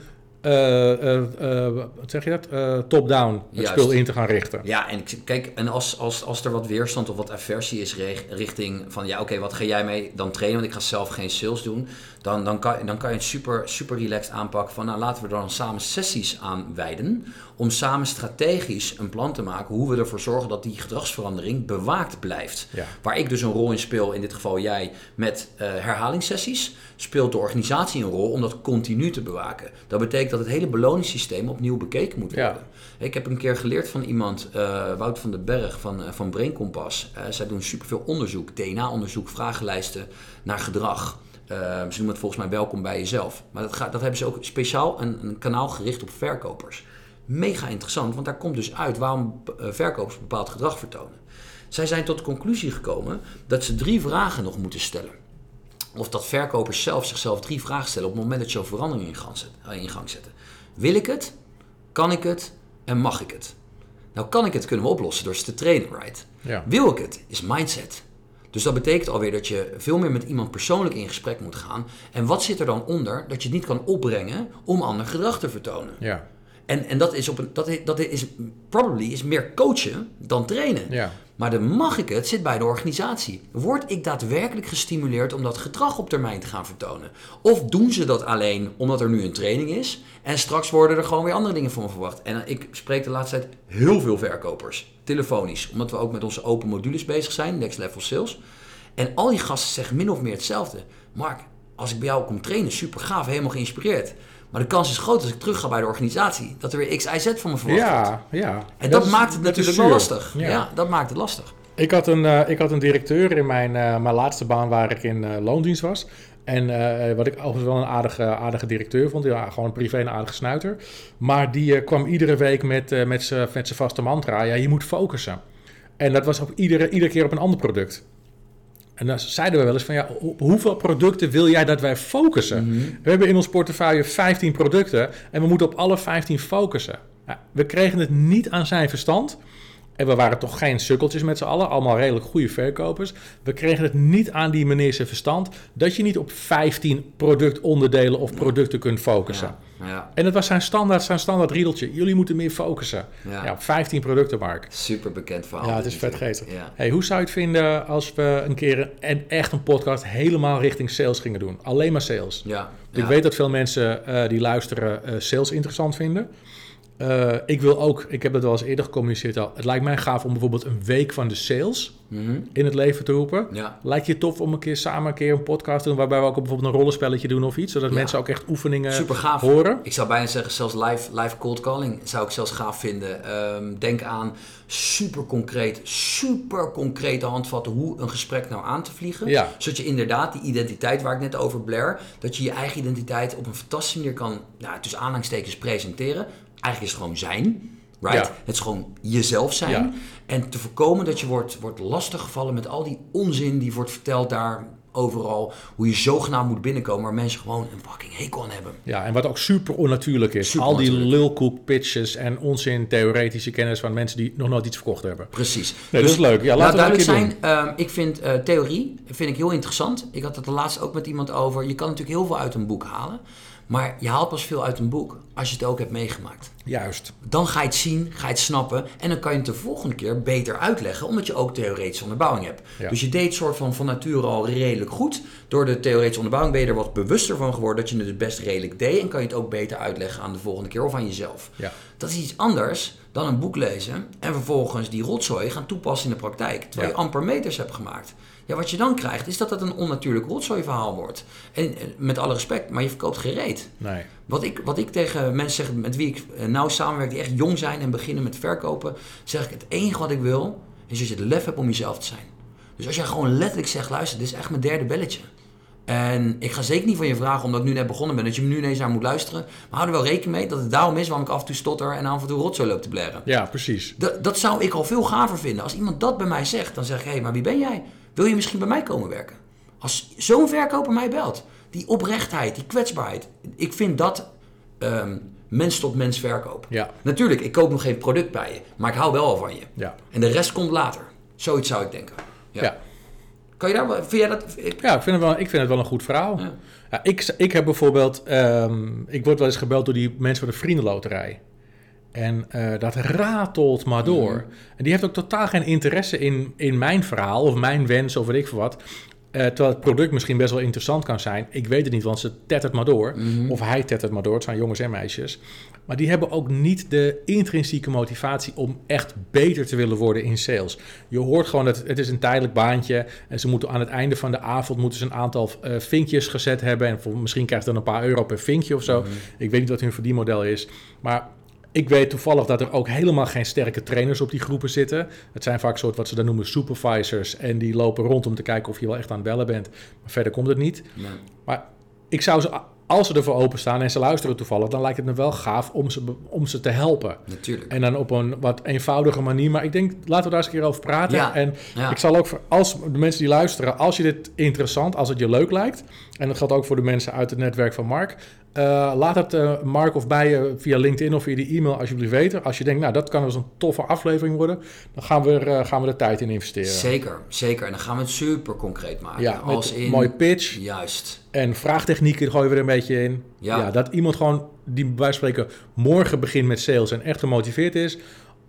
wat zeg je dat? top-down het spul in te gaan richten. Ja, en kijk, en als, als, als er wat weerstand of wat aversie is richting van ja, oké, wat ga jij mee dan trainen? Want ik ga zelf geen sales doen. Dan, dan, kan, dan kan je het super, super relaxed aanpakken van nou laten we er dan samen sessies aan wijden. Om samen strategisch een plan te maken hoe we ervoor zorgen dat die gedragsverandering bewaakt blijft. Waar ik dus een rol in speel, in dit geval jij, met uh, herhalingssessies, speelt de organisatie een rol om dat continu te bewaken. Dat betekent dat het hele beloningssysteem opnieuw bekeken moet worden. Ik heb een keer geleerd van iemand, uh, Wout van den Berg van, uh, van Brain Compass. zij doen superveel onderzoek, DNA-onderzoek, vragenlijsten naar gedrag. Ze noemen het volgens mij welkom bij jezelf. Maar dat, gaat, dat hebben ze ook speciaal een, een, kanaal gericht op verkopers. Mega interessant, want daar komt dus uit waarom eh, verkopers bepaald gedrag vertonen. Zij zijn tot de conclusie gekomen dat ze drie vragen nog moeten stellen. Of dat verkopers zelf zichzelf drie vragen stellen op het moment dat je een verandering in gang, eh, in gang zetten. Wil ik het? Kan ik het? En mag ik het? Nou, kan ik het kunnen we oplossen door ze te trainen, right? Ja. Wil ik het? Is mindset. Dus dat betekent alweer dat je veel meer met iemand persoonlijk in gesprek moet gaan. En wat zit er dan onder dat je het niet kan opbrengen om ander gedrag te vertonen? Ja. En, en dat is op een, dat is, dat is probably is meer coachen dan trainen. Ja. Maar de mag ik het zit bij de organisatie. Word ik daadwerkelijk gestimuleerd om dat gedrag op termijn te gaan vertonen? Of doen ze dat alleen omdat er nu een training is en straks worden er gewoon weer andere dingen van verwacht? En ik spreek de laatste tijd heel veel verkopers, telefonisch, omdat we ook met onze open modules bezig zijn, Next Level Sales. En al die gasten zeggen min of meer hetzelfde. Mark, als ik bij jou kom trainen, super gaaf, helemaal geïnspireerd. Maar de kans is groot als ik terug ga bij de organisatie, dat er weer X, Y, Z van me verwacht ja, Ja, En dat, maakt het natuurlijk wel lastig. Ja. dat maakt het lastig. Ik had een, uh, ik had een directeur in mijn, uh, mijn laatste baan waar ik in uh, loondienst was. En wat ik overigens wel een aardige, aardige directeur vond. Ja, gewoon een privé een aardige snuiter. Maar die kwam iedere week met, met zijn vaste mantra. Ja, je moet focussen. En dat was op iedere, iedere keer op een ander product. En dan zeiden we wel eens van ja, op hoeveel producten wil jij dat wij focussen? Mhm. We hebben in ons portefeuille 15 producten en we moeten op alle 15 focussen. we kregen het niet aan zijn verstand. En we waren toch geen sukkeltjes met z'n allen, allemaal redelijk goede verkopers. We kregen het niet aan die meneer zijn verstand dat je niet op 15 productonderdelen of producten kunt focussen. Ja. En dat was zijn standaard, zijn standaard riedeltje. Jullie moeten meer focussen. Ja. op 15 producten, Mark. Super bekend verhaal. Ja, het is vet geestig. Hey, hoe zou je het vinden als we een keer een, echt een podcast helemaal richting sales gingen doen? Alleen maar sales. Ja. Ik weet dat veel mensen uh, die luisteren uh, sales interessant vinden. Eh, ik wil ook, ik heb het wel eens eerder gecommuniceerd al. Het lijkt mij gaaf om bijvoorbeeld een week van de sales Mhm. in het leven te roepen. Ja. Lijkt je tof om een keer samen een keer een podcast te doen waarbij we ook bijvoorbeeld een rollenspelletje doen of iets, zodat Ja. mensen ook echt oefeningen Super gaaf. horen? Ik zou bijna zeggen, zelfs live, live cold calling zou ik zelfs gaaf vinden. Ehm, denk aan super concreet, super concrete handvatten hoe een gesprek nou aan te vliegen. Ja. Zodat je inderdaad die identiteit waar ik net over blair, dat je je eigen identiteit op een fantastische manier kan, nou, tussen aanhalingstekens, presenteren. Eigenlijk is het gewoon zijn. Right? Ja. Het is gewoon jezelf zijn. Ja. En te voorkomen dat je wordt, wordt lastiggevallen met al die onzin die wordt verteld daar overal. Hoe je zogenaamd moet binnenkomen waar mensen gewoon een fucking hekel aan hebben. Ja, en wat ook super onnatuurlijk is. Super Al die lulkoek pitches en onzin theoretische kennis van mensen die nog nooit iets verkocht hebben. Precies. Nee, dat is leuk. Ja, laten we nou, duidelijk zijn, ehm, ik vind eh, theorie vind ik heel interessant. Ik had het er laatst ook met iemand over. Je kan natuurlijk heel veel uit een boek halen. Maar je haalt pas veel uit een boek als je het ook hebt meegemaakt. Juist. Dan ga je het zien, ga je het snappen en dan kan je het de volgende keer beter uitleggen, omdat je ook theoretische onderbouwing hebt. Ja. Dus je deed soort van van nature al redelijk goed. Door de theoretische onderbouwing ben je er wat bewuster van geworden dat je het het best redelijk deed en kan je het ook beter uitleggen aan de volgende keer of aan jezelf. Ja. Dat is iets anders dan een boek lezen en vervolgens die rotzooi gaan toepassen in de praktijk. Terwijl Ja. je amper meters hebt gemaakt. Ja, wat je dan krijgt is dat het een onnatuurlijk rotzooi verhaal wordt. En met alle respect, maar je verkoopt gereed. Nee. Wat ik, wat ik tegen mensen zeg met wie ik eh, nauw samenwerk, die echt jong zijn en beginnen met verkopen, zeg ik: het enige wat ik wil is dat je het lef hebt om jezelf te zijn. Dus als jij gewoon letterlijk zegt: luister, dit is echt mijn derde belletje. En ik ga zeker niet van je vragen, omdat ik nu net begonnen ben, dat je me nu ineens naar moet luisteren. Maar hou er wel rekening mee dat het daarom is waarom ik af en toe stotter en af en toe rotzooi loop te blaren. Ja, precies. Dat, dat zou ik al veel gaver vinden. Als iemand dat bij mij zegt, dan zeg ik: hé, hey, maar wie ben jij? Wil je misschien bij mij komen werken? Als zo'n verkoper mij belt, die oprechtheid, die kwetsbaarheid, ik vind dat ehm, mens tot mens verkoop. Ja. Natuurlijk, ik koop nog geen product bij je, maar ik hou wel al van je. Ja. En de rest komt later. Zoiets zou ik denken. Ja. Ja. Kan je daar, vind jij dat? Ik, Ja, ik vind het wel, ik vind het wel een goed verhaal. Ja. Ja. ik, ik heb bijvoorbeeld, ehm, ik word wel eens gebeld door die mensen van de Vriendenloterij. En eh, dat ratelt maar door. Mhm. En die heeft ook totaal geen interesse in, in mijn verhaal of mijn wens of weet ik veel wat. Eh, terwijl het product misschien best wel interessant kan zijn. Ik weet het niet, want ze tettert maar door. Mhm. Of hij tettert maar door. Het zijn jongens en meisjes. Maar die hebben ook niet de intrinsieke motivatie om echt beter te willen worden in sales. Je hoort gewoon dat het is een tijdelijk baantje. En ze moeten aan het einde van de avond moeten ze een aantal eh, vinkjes gezet hebben. En voor, misschien krijgt dan een paar euro per vinkje of zo. Ik weet niet wat hun verdienmodel is. Maar ik weet toevallig dat er ook helemaal geen sterke trainers op die groepen zitten. Het zijn vaak soort wat ze dan noemen supervisors. En die lopen rond om te kijken of je wel echt aan het bellen bent. Maar verder komt het niet. Nee. Maar ik zou ze, als ze ervoor openstaan en ze luisteren toevallig, dan lijkt het me wel gaaf om ze, om ze te helpen. Natuurlijk. En dan op een wat eenvoudige manier. Maar ik denk, laten we daar eens een keer over praten. Ja, En ja. ik zal ook voor als de mensen die luisteren, als je dit interessant, als het je leuk lijkt. En dat geldt ook voor de mensen uit het netwerk van Mark. Eh, laat het eh, Mark of bij je via LinkedIn of via die e-mail alsjeblieft weten. Als je denkt, nou dat kan dus een toffe aflevering worden. Dan gaan we er, eh, gaan we er tijd in investeren. Zeker, zeker. En dan gaan we het super concreet maken. Ja, Als in... mooie pitch. Juist. En vraagtechnieken gooien we er een beetje in. Ja. Ja. dat iemand gewoon, die bij wijze van spreken morgen begint met sales en echt gemotiveerd is,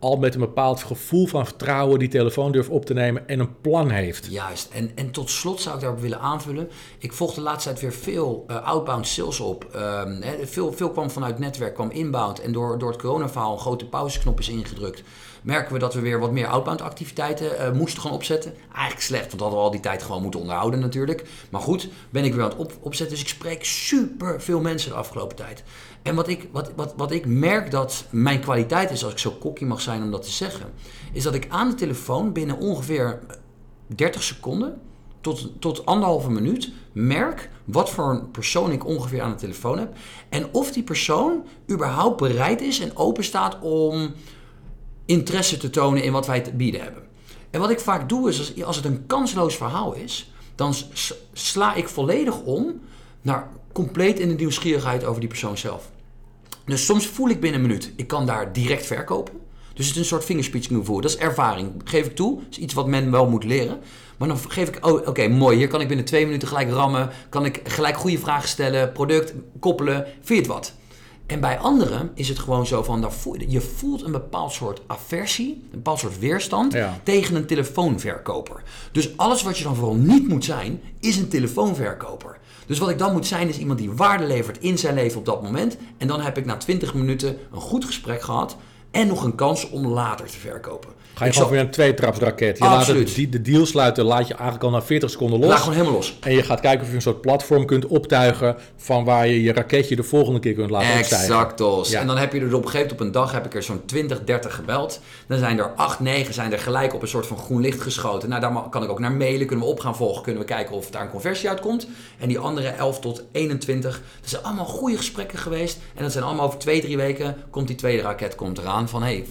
al met een bepaald gevoel van vertrouwen die telefoon durft op te nemen en een plan heeft. Juist. En, en tot slot zou ik daarop willen aanvullen. Ik volg de laatste tijd weer veel eh, outbound sales op. Ehm, veel, veel kwam vanuit netwerk, kwam inbound. En door, door het coronaverhaal een grote pauzeknop is ingedrukt. Merken we dat we weer wat meer outbound activiteiten eh, moesten gaan opzetten. Eigenlijk slecht, want we hadden al die tijd gewoon moeten onderhouden natuurlijk. Maar goed, ben ik weer aan het op, opzetten. Dus ik spreek super veel mensen de afgelopen tijd. En wat ik, wat, wat, wat ik merk dat mijn kwaliteit is, als ik zo kokkie mag zijn om dat te zeggen, is dat ik aan de telefoon binnen ongeveer 30 seconden tot, tot anderhalve minuut merk wat voor een persoon ik ongeveer aan de telefoon heb. En of die persoon überhaupt bereid is en open staat om interesse te tonen in wat wij te bieden hebben. En wat ik vaak doe is, als, als het een kansloos verhaal is, dan sla ik volledig om naar compleet in de nieuwsgierigheid over die persoon zelf. Dus soms voel ik binnen een minuut, ik kan daar direct verkopen. Dus het is een soort fingerspitching gevoel. Dat is ervaring, geef ik toe. Dat is iets wat men wel moet leren. Maar dan geef ik, oh, oké, mooi. Hier kan ik binnen twee minuten gelijk rammen. Kan ik gelijk goede vragen stellen, product koppelen. Vind je het wat? En bij anderen is het gewoon zo van, je voelt een bepaald soort aversie, een bepaald soort weerstand Ja. tegen een telefoonverkoper. Dus alles wat je dan vooral niet moet zijn, is een telefoonverkoper. Dus wat ik dan moet zijn, is iemand die waarde levert in zijn leven op dat moment. En dan heb ik na 20 minuten een goed gesprek gehad en nog een kans om later te verkopen. Ga je Ik gewoon weer een tweetrapsraket. Je laat Absoluut. het, die, de deal sluiten, laat je eigenlijk al na 40 seconden Laat los. gewoon helemaal los. En je gaat kijken of je een soort platform kunt optuigen van waar je je raketje de volgende keer kunt laten. Exactos. Ja. En dan heb je er op een gegeven moment op een dag heb ik er zo'n 20, 30 gebeld. Dan zijn er 8, 9 zijn er gelijk op een soort van groen licht geschoten. Nou, daar kan ik ook naar mailen. Kunnen we op gaan volgen. Kunnen we kijken of daar een conversie uitkomt. En die andere 11 tot 21. Dat zijn allemaal goede gesprekken geweest. En dat zijn allemaal over 2, 3 weken. Komt die tweede raket komt eraan. Van hey,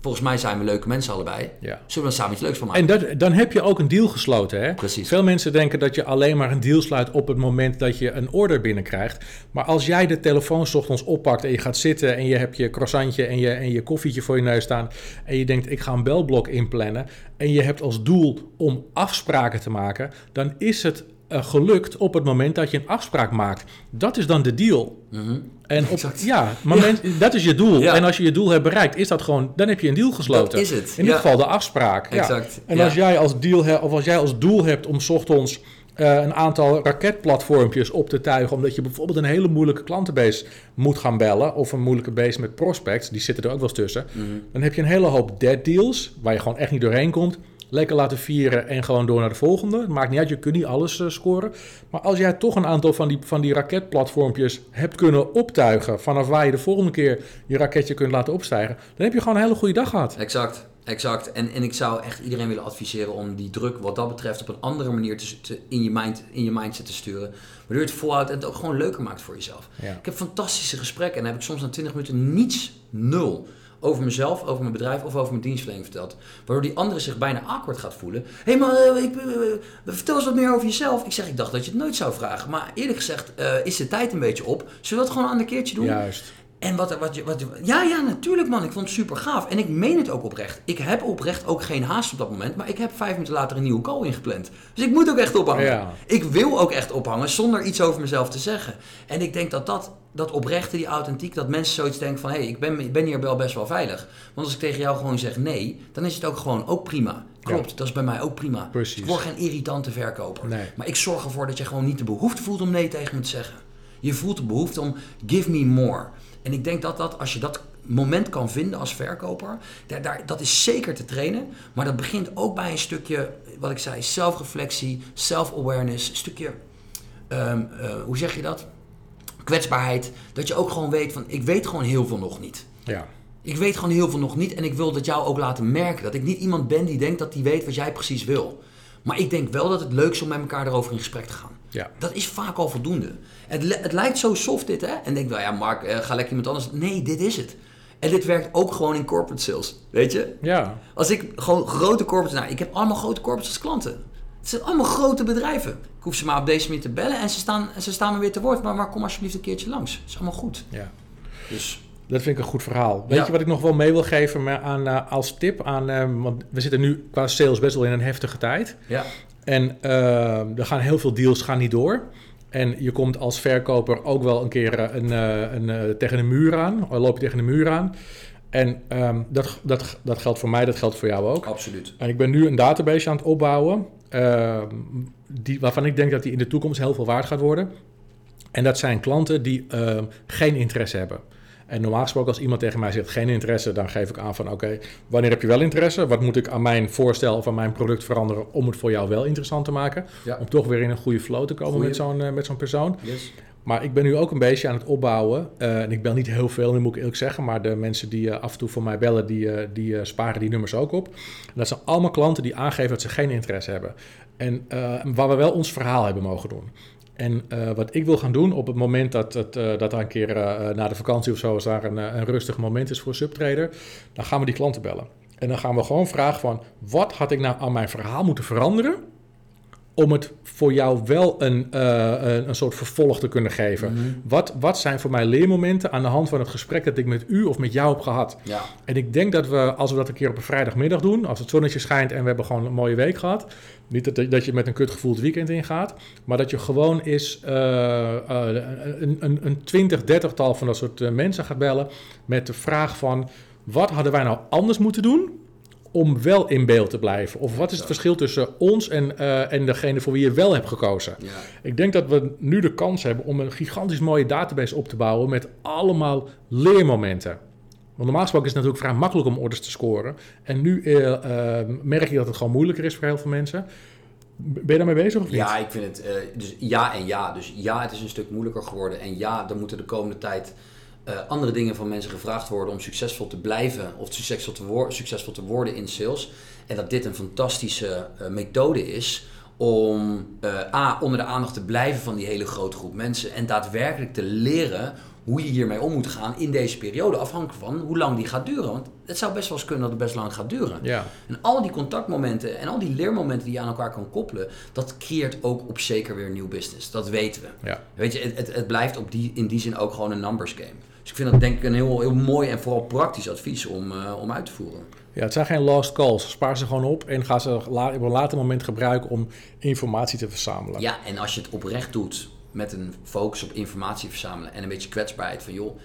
volgens mij zijn we leuke mensen allebei. Ja. Zullen we dan samen iets leuks van maken? En dat, dan heb je ook een deal gesloten. Hè? Precies. Veel mensen denken dat je alleen maar een deal sluit op het moment dat je een order binnenkrijgt. Maar als jij de telefoon ochtends oppakt en je gaat zitten en je hebt je croissantje en je, en je koffietje voor je neus staan. En je denkt ik ga een belblok inplannen. En je hebt als doel om afspraken te maken. Dan is het eh, gelukt op het moment dat je een afspraak maakt. Dat is dan de deal. En op, Exact. ja, moment, dat is je doel. Ja. En als je je doel hebt bereikt, is dat gewoon, dan heb je een deal gesloten. Dat is het, In dit ja. geval de afspraak. Exact, En als jij als deal hebt, of als jij als doel hebt om 's ochtends eh, een aantal raketplatformpjes op te tuigen, omdat je bijvoorbeeld een hele moeilijke klantenbase moet gaan bellen, of een moeilijke base met prospects, die zitten er ook wel eens tussen, Mhm. dan heb je een hele hoop dead deals, waar je gewoon echt niet doorheen komt. Lekker laten vieren en gewoon door naar de volgende. Het maakt niet uit, je kunt niet alles eh, scoren. Maar als jij toch een aantal van die, van die raketplatformpjes hebt kunnen optuigen... vanaf waar je de volgende keer je raketje kunt laten opstijgen... dan heb je gewoon een hele goede dag gehad. Exact, exact. En, en ik zou echt iedereen willen adviseren om die druk wat dat betreft op een andere manier te, te- in, je mind, in je mindset te sturen. Waardoor je het volhoudt en het ook gewoon leuker maakt voor jezelf. Ja. Ik heb fantastische gesprekken en dan heb ik soms na 20 minuten niets, nul, over mezelf, over mijn bedrijf of over mijn dienstverlening verteld. Waardoor die andere zich bijna awkward gaat voelen. Hé hey maar, eh, ik, eh, eh, vertel eens wat meer over jezelf. Ik zeg, ik dacht dat je het nooit zou vragen. Maar eerlijk gezegd is de tijd een beetje op. Zullen we dat gewoon een ander keertje doen? Juist. En wat, wat, je- wat, ja, ja, natuurlijk man. Ik vond het super gaaf. En ik meen het ook oprecht. Ik heb oprecht ook geen haast op dat moment. Maar ik heb vijf minuten later een nieuwe call ingepland. Dus ik moet ook echt ophangen. Ja. Ik wil ook echt ophangen zonder iets over mezelf te zeggen. En ik denk dat dat, dat oprechte, die authentiek, dat mensen zoiets denken van... hé, hey, ik, ben, ik ben hier wel best wel veilig. Want als ik tegen jou gewoon zeg nee, dan is het ook gewoon ook prima. Klopt, dat is bij mij ook prima. Precies. Dus ik word geen irritante verkoper. Nee. Maar ik zorg ervoor dat je gewoon niet de behoefte voelt om nee tegen me te zeggen. Je voelt de behoefte om give me more. En ik denk dat, dat als je dat moment kan vinden als verkoper, daar, daar, dat is zeker te trainen. Maar dat begint ook bij een stukje, wat ik zei, zelfreflectie, self-awareness, een stukje, ehm, eh, hoe zeg je dat? Kwetsbaarheid. Dat je ook gewoon weet van, ik weet gewoon heel veel nog niet. Ja. Ik weet gewoon heel veel nog niet en ik wil dat jou ook laten merken. Dat ik niet iemand ben die denkt dat hij weet wat jij precies wil. Maar ik denk wel dat het leuk is om met elkaar erover in gesprek te gaan. Ja. Dat is vaak al voldoende. Het, het lijkt zo soft dit, hè? En denk wel, ja, Mark, eh, ga lekker iemand anders. Nee, dit is het. En dit werkt ook gewoon in corporate sales. Weet je? Ja. Als ik gewoon grote corporates... Nou, ik heb allemaal grote corporates als klanten. Het zijn allemaal grote bedrijven. Ik hoef ze maar op deze manier te bellen en ze staan, ze staan me weer te woord. Maar, maar kom alsjeblieft een keertje langs. Het is allemaal goed. ja. Dus Dat vind ik een goed verhaal. Weet Ja. je wat ik nog wel mee wil geven maar aan, eh, als tip? Aan, eh, want we zitten nu qua sales best wel in een heftige tijd. ja, En eh, er gaan heel veel deals gaan niet door. En je komt als verkoper ook wel een keer een, een, tegen een muur aan. Of loop je tegen een muur aan. En ehm, dat, dat, dat geldt voor mij, dat geldt voor jou ook. absoluut. En ik ben nu een database aan het opbouwen. Ehm, die, waarvan ik denk dat die in de toekomst heel veel waard gaat worden. En dat zijn klanten die ehm, geen interesse hebben. En normaal gesproken als iemand tegen mij zegt geen interesse, dan geef ik aan van oké, wanneer heb je wel interesse? Wat moet ik aan mijn voorstel of aan mijn product veranderen om het voor jou wel interessant te maken? Ja. Om toch weer in een goede flow te komen Goeie. met zo'n eh, met zo'n persoon. Yes. Maar ik ben nu ook een beetje aan het opbouwen. eh, en ik bel niet heel veel, nu moet ik eerlijk zeggen. Maar de mensen die eh, af en toe voor mij bellen, die, eh, die sparen die nummers ook op. Dat zijn allemaal klanten die aangeven dat ze geen interesse hebben. En waar we wel ons verhaal hebben mogen doen. En wat ik wil gaan doen op het moment dat, het, dat er een keer na de vakantie of zo, als daar een, een rustig moment is voor Subtrader, dan gaan we die klanten bellen. En dan gaan we gewoon vragen van, wat had ik nou aan mijn verhaal moeten veranderen om het voor jou wel een, uh, een, een, soort vervolg te kunnen geven. Mhm. wat, wat zijn voor mij leermomenten aan de hand van het gesprek dat ik met u of met jou heb gehad? Ja. En ik denk dat we, als we dat een keer op een vrijdagmiddag doen, als het zonnetje schijnt en we hebben gewoon een mooie week gehad, niet dat, dat je met een kutgevoel het weekend ingaat, maar dat je gewoon eens uh, uh, een, een, een twintig, dertigtal van dat soort mensen gaat bellen met de vraag van, wat hadden wij nou anders moeten doen om wel in beeld te blijven? Of wat is het verschil tussen ons en, uh, en degene voor wie je wel hebt gekozen? Ja. Ik denk dat we nu de kans hebben om een gigantisch mooie database op te bouwen met allemaal leermomenten. Want normaal gesproken is het natuurlijk vrij makkelijk om orders te scoren. En nu uh, uh, merk je dat het gewoon moeilijker is voor heel veel mensen. Ben je daarmee bezig of niet? Ja, ik vind het. Dus ja en ja. Dus ja, het is een stuk moeilijker geworden. En ja, er moeten de komende tijd uh, andere dingen van mensen gevraagd worden om succesvol te blijven of succesvol te, wo succesvol te worden in sales. En dat dit een fantastische uh, methode is om uh, A, onder de aandacht te blijven van die hele grote groep mensen en daadwerkelijk te leren hoe je hiermee om moet gaan in deze periode, afhankelijk van hoe lang die gaat duren. Want het zou best wel eens kunnen dat het best lang gaat duren. Ja. En al die contactmomenten en al die leermomenten die je aan elkaar kan koppelen, dat creëert ook op zeker weer nieuw business. Dat weten we. Ja. Weet je, het, het, het blijft op die, in die zin ook gewoon een numbers game. Dus ik vind dat denk ik een heel, heel mooi en vooral praktisch advies om, uh, om uit te voeren. Ja, het zijn geen lost calls. Spaar ze gewoon op en ga ze op een later moment gebruiken om informatie te verzamelen. Ja, en als je het oprecht doet met een focus op informatie verzamelen en een beetje kwetsbaarheid van joh,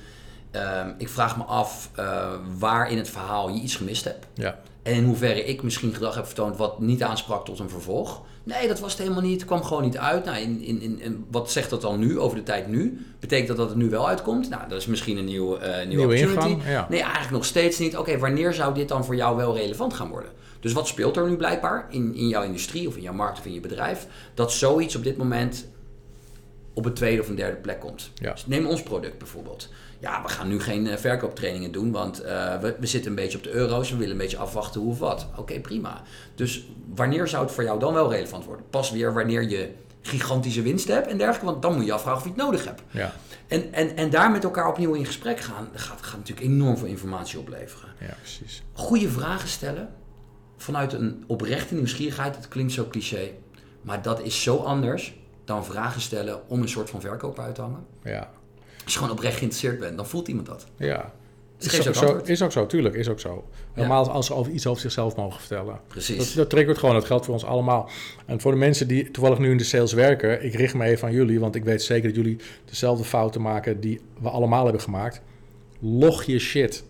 uh, ik vraag me af uh, waar in het verhaal je iets gemist hebt. Ja. En in hoeverre ik misschien gedrag heb vertoond wat niet aansprak tot een vervolg. Nee, dat was het helemaal niet. Het kwam gewoon niet uit. Nou, in, in, in, in, wat zegt dat dan nu over de tijd nu? Betekent dat dat het nu wel uitkomt? Nou, dat is misschien een nieuw, uh, nieuwe, nieuwe ingang. Ja. Nee, eigenlijk nog steeds niet. Oké, okay, wanneer zou dit dan voor jou wel relevant gaan worden? Dus wat speelt er nu blijkbaar in, in jouw industrie of in jouw markt of in je bedrijf? Dat zoiets op dit moment op een tweede of een derde plek komt. Ja. Dus neem ons product bijvoorbeeld. Ja, we gaan nu geen uh, verkooptrainingen doen, want uh, we, we, zitten een beetje op de euro's. We willen een beetje afwachten hoe of wat. Oké, okay, prima. Dus wanneer zou het voor jou dan wel relevant worden? Pas weer wanneer je gigantische winst hebt en dergelijke. Want dan moet je afvragen of je het nodig hebt. Ja. En, en, en daar met elkaar opnieuw in gesprek gaan, gaat, gaat natuurlijk enorm veel informatie opleveren. Ja, precies. Goede vragen stellen vanuit een oprechte nieuwsgierigheid. Het klinkt zo cliché, maar dat is zo anders dan vragen stellen om een soort van verkoop uit te hangen. Ja. Als je gewoon oprecht geïnteresseerd bent, dan voelt iemand dat. Ja. Dus Is ook, zo, is ook zo, tuurlijk, is ook zo. Helemaal als ze over iets over zichzelf mogen vertellen. Precies. Dat, dat triggert gewoon, dat geldt voor ons allemaal. En voor de mensen die toevallig nu in de sales werken, ik richt me even aan jullie, want ik weet zeker dat jullie dezelfde fouten maken die we allemaal hebben gemaakt. Log je shit.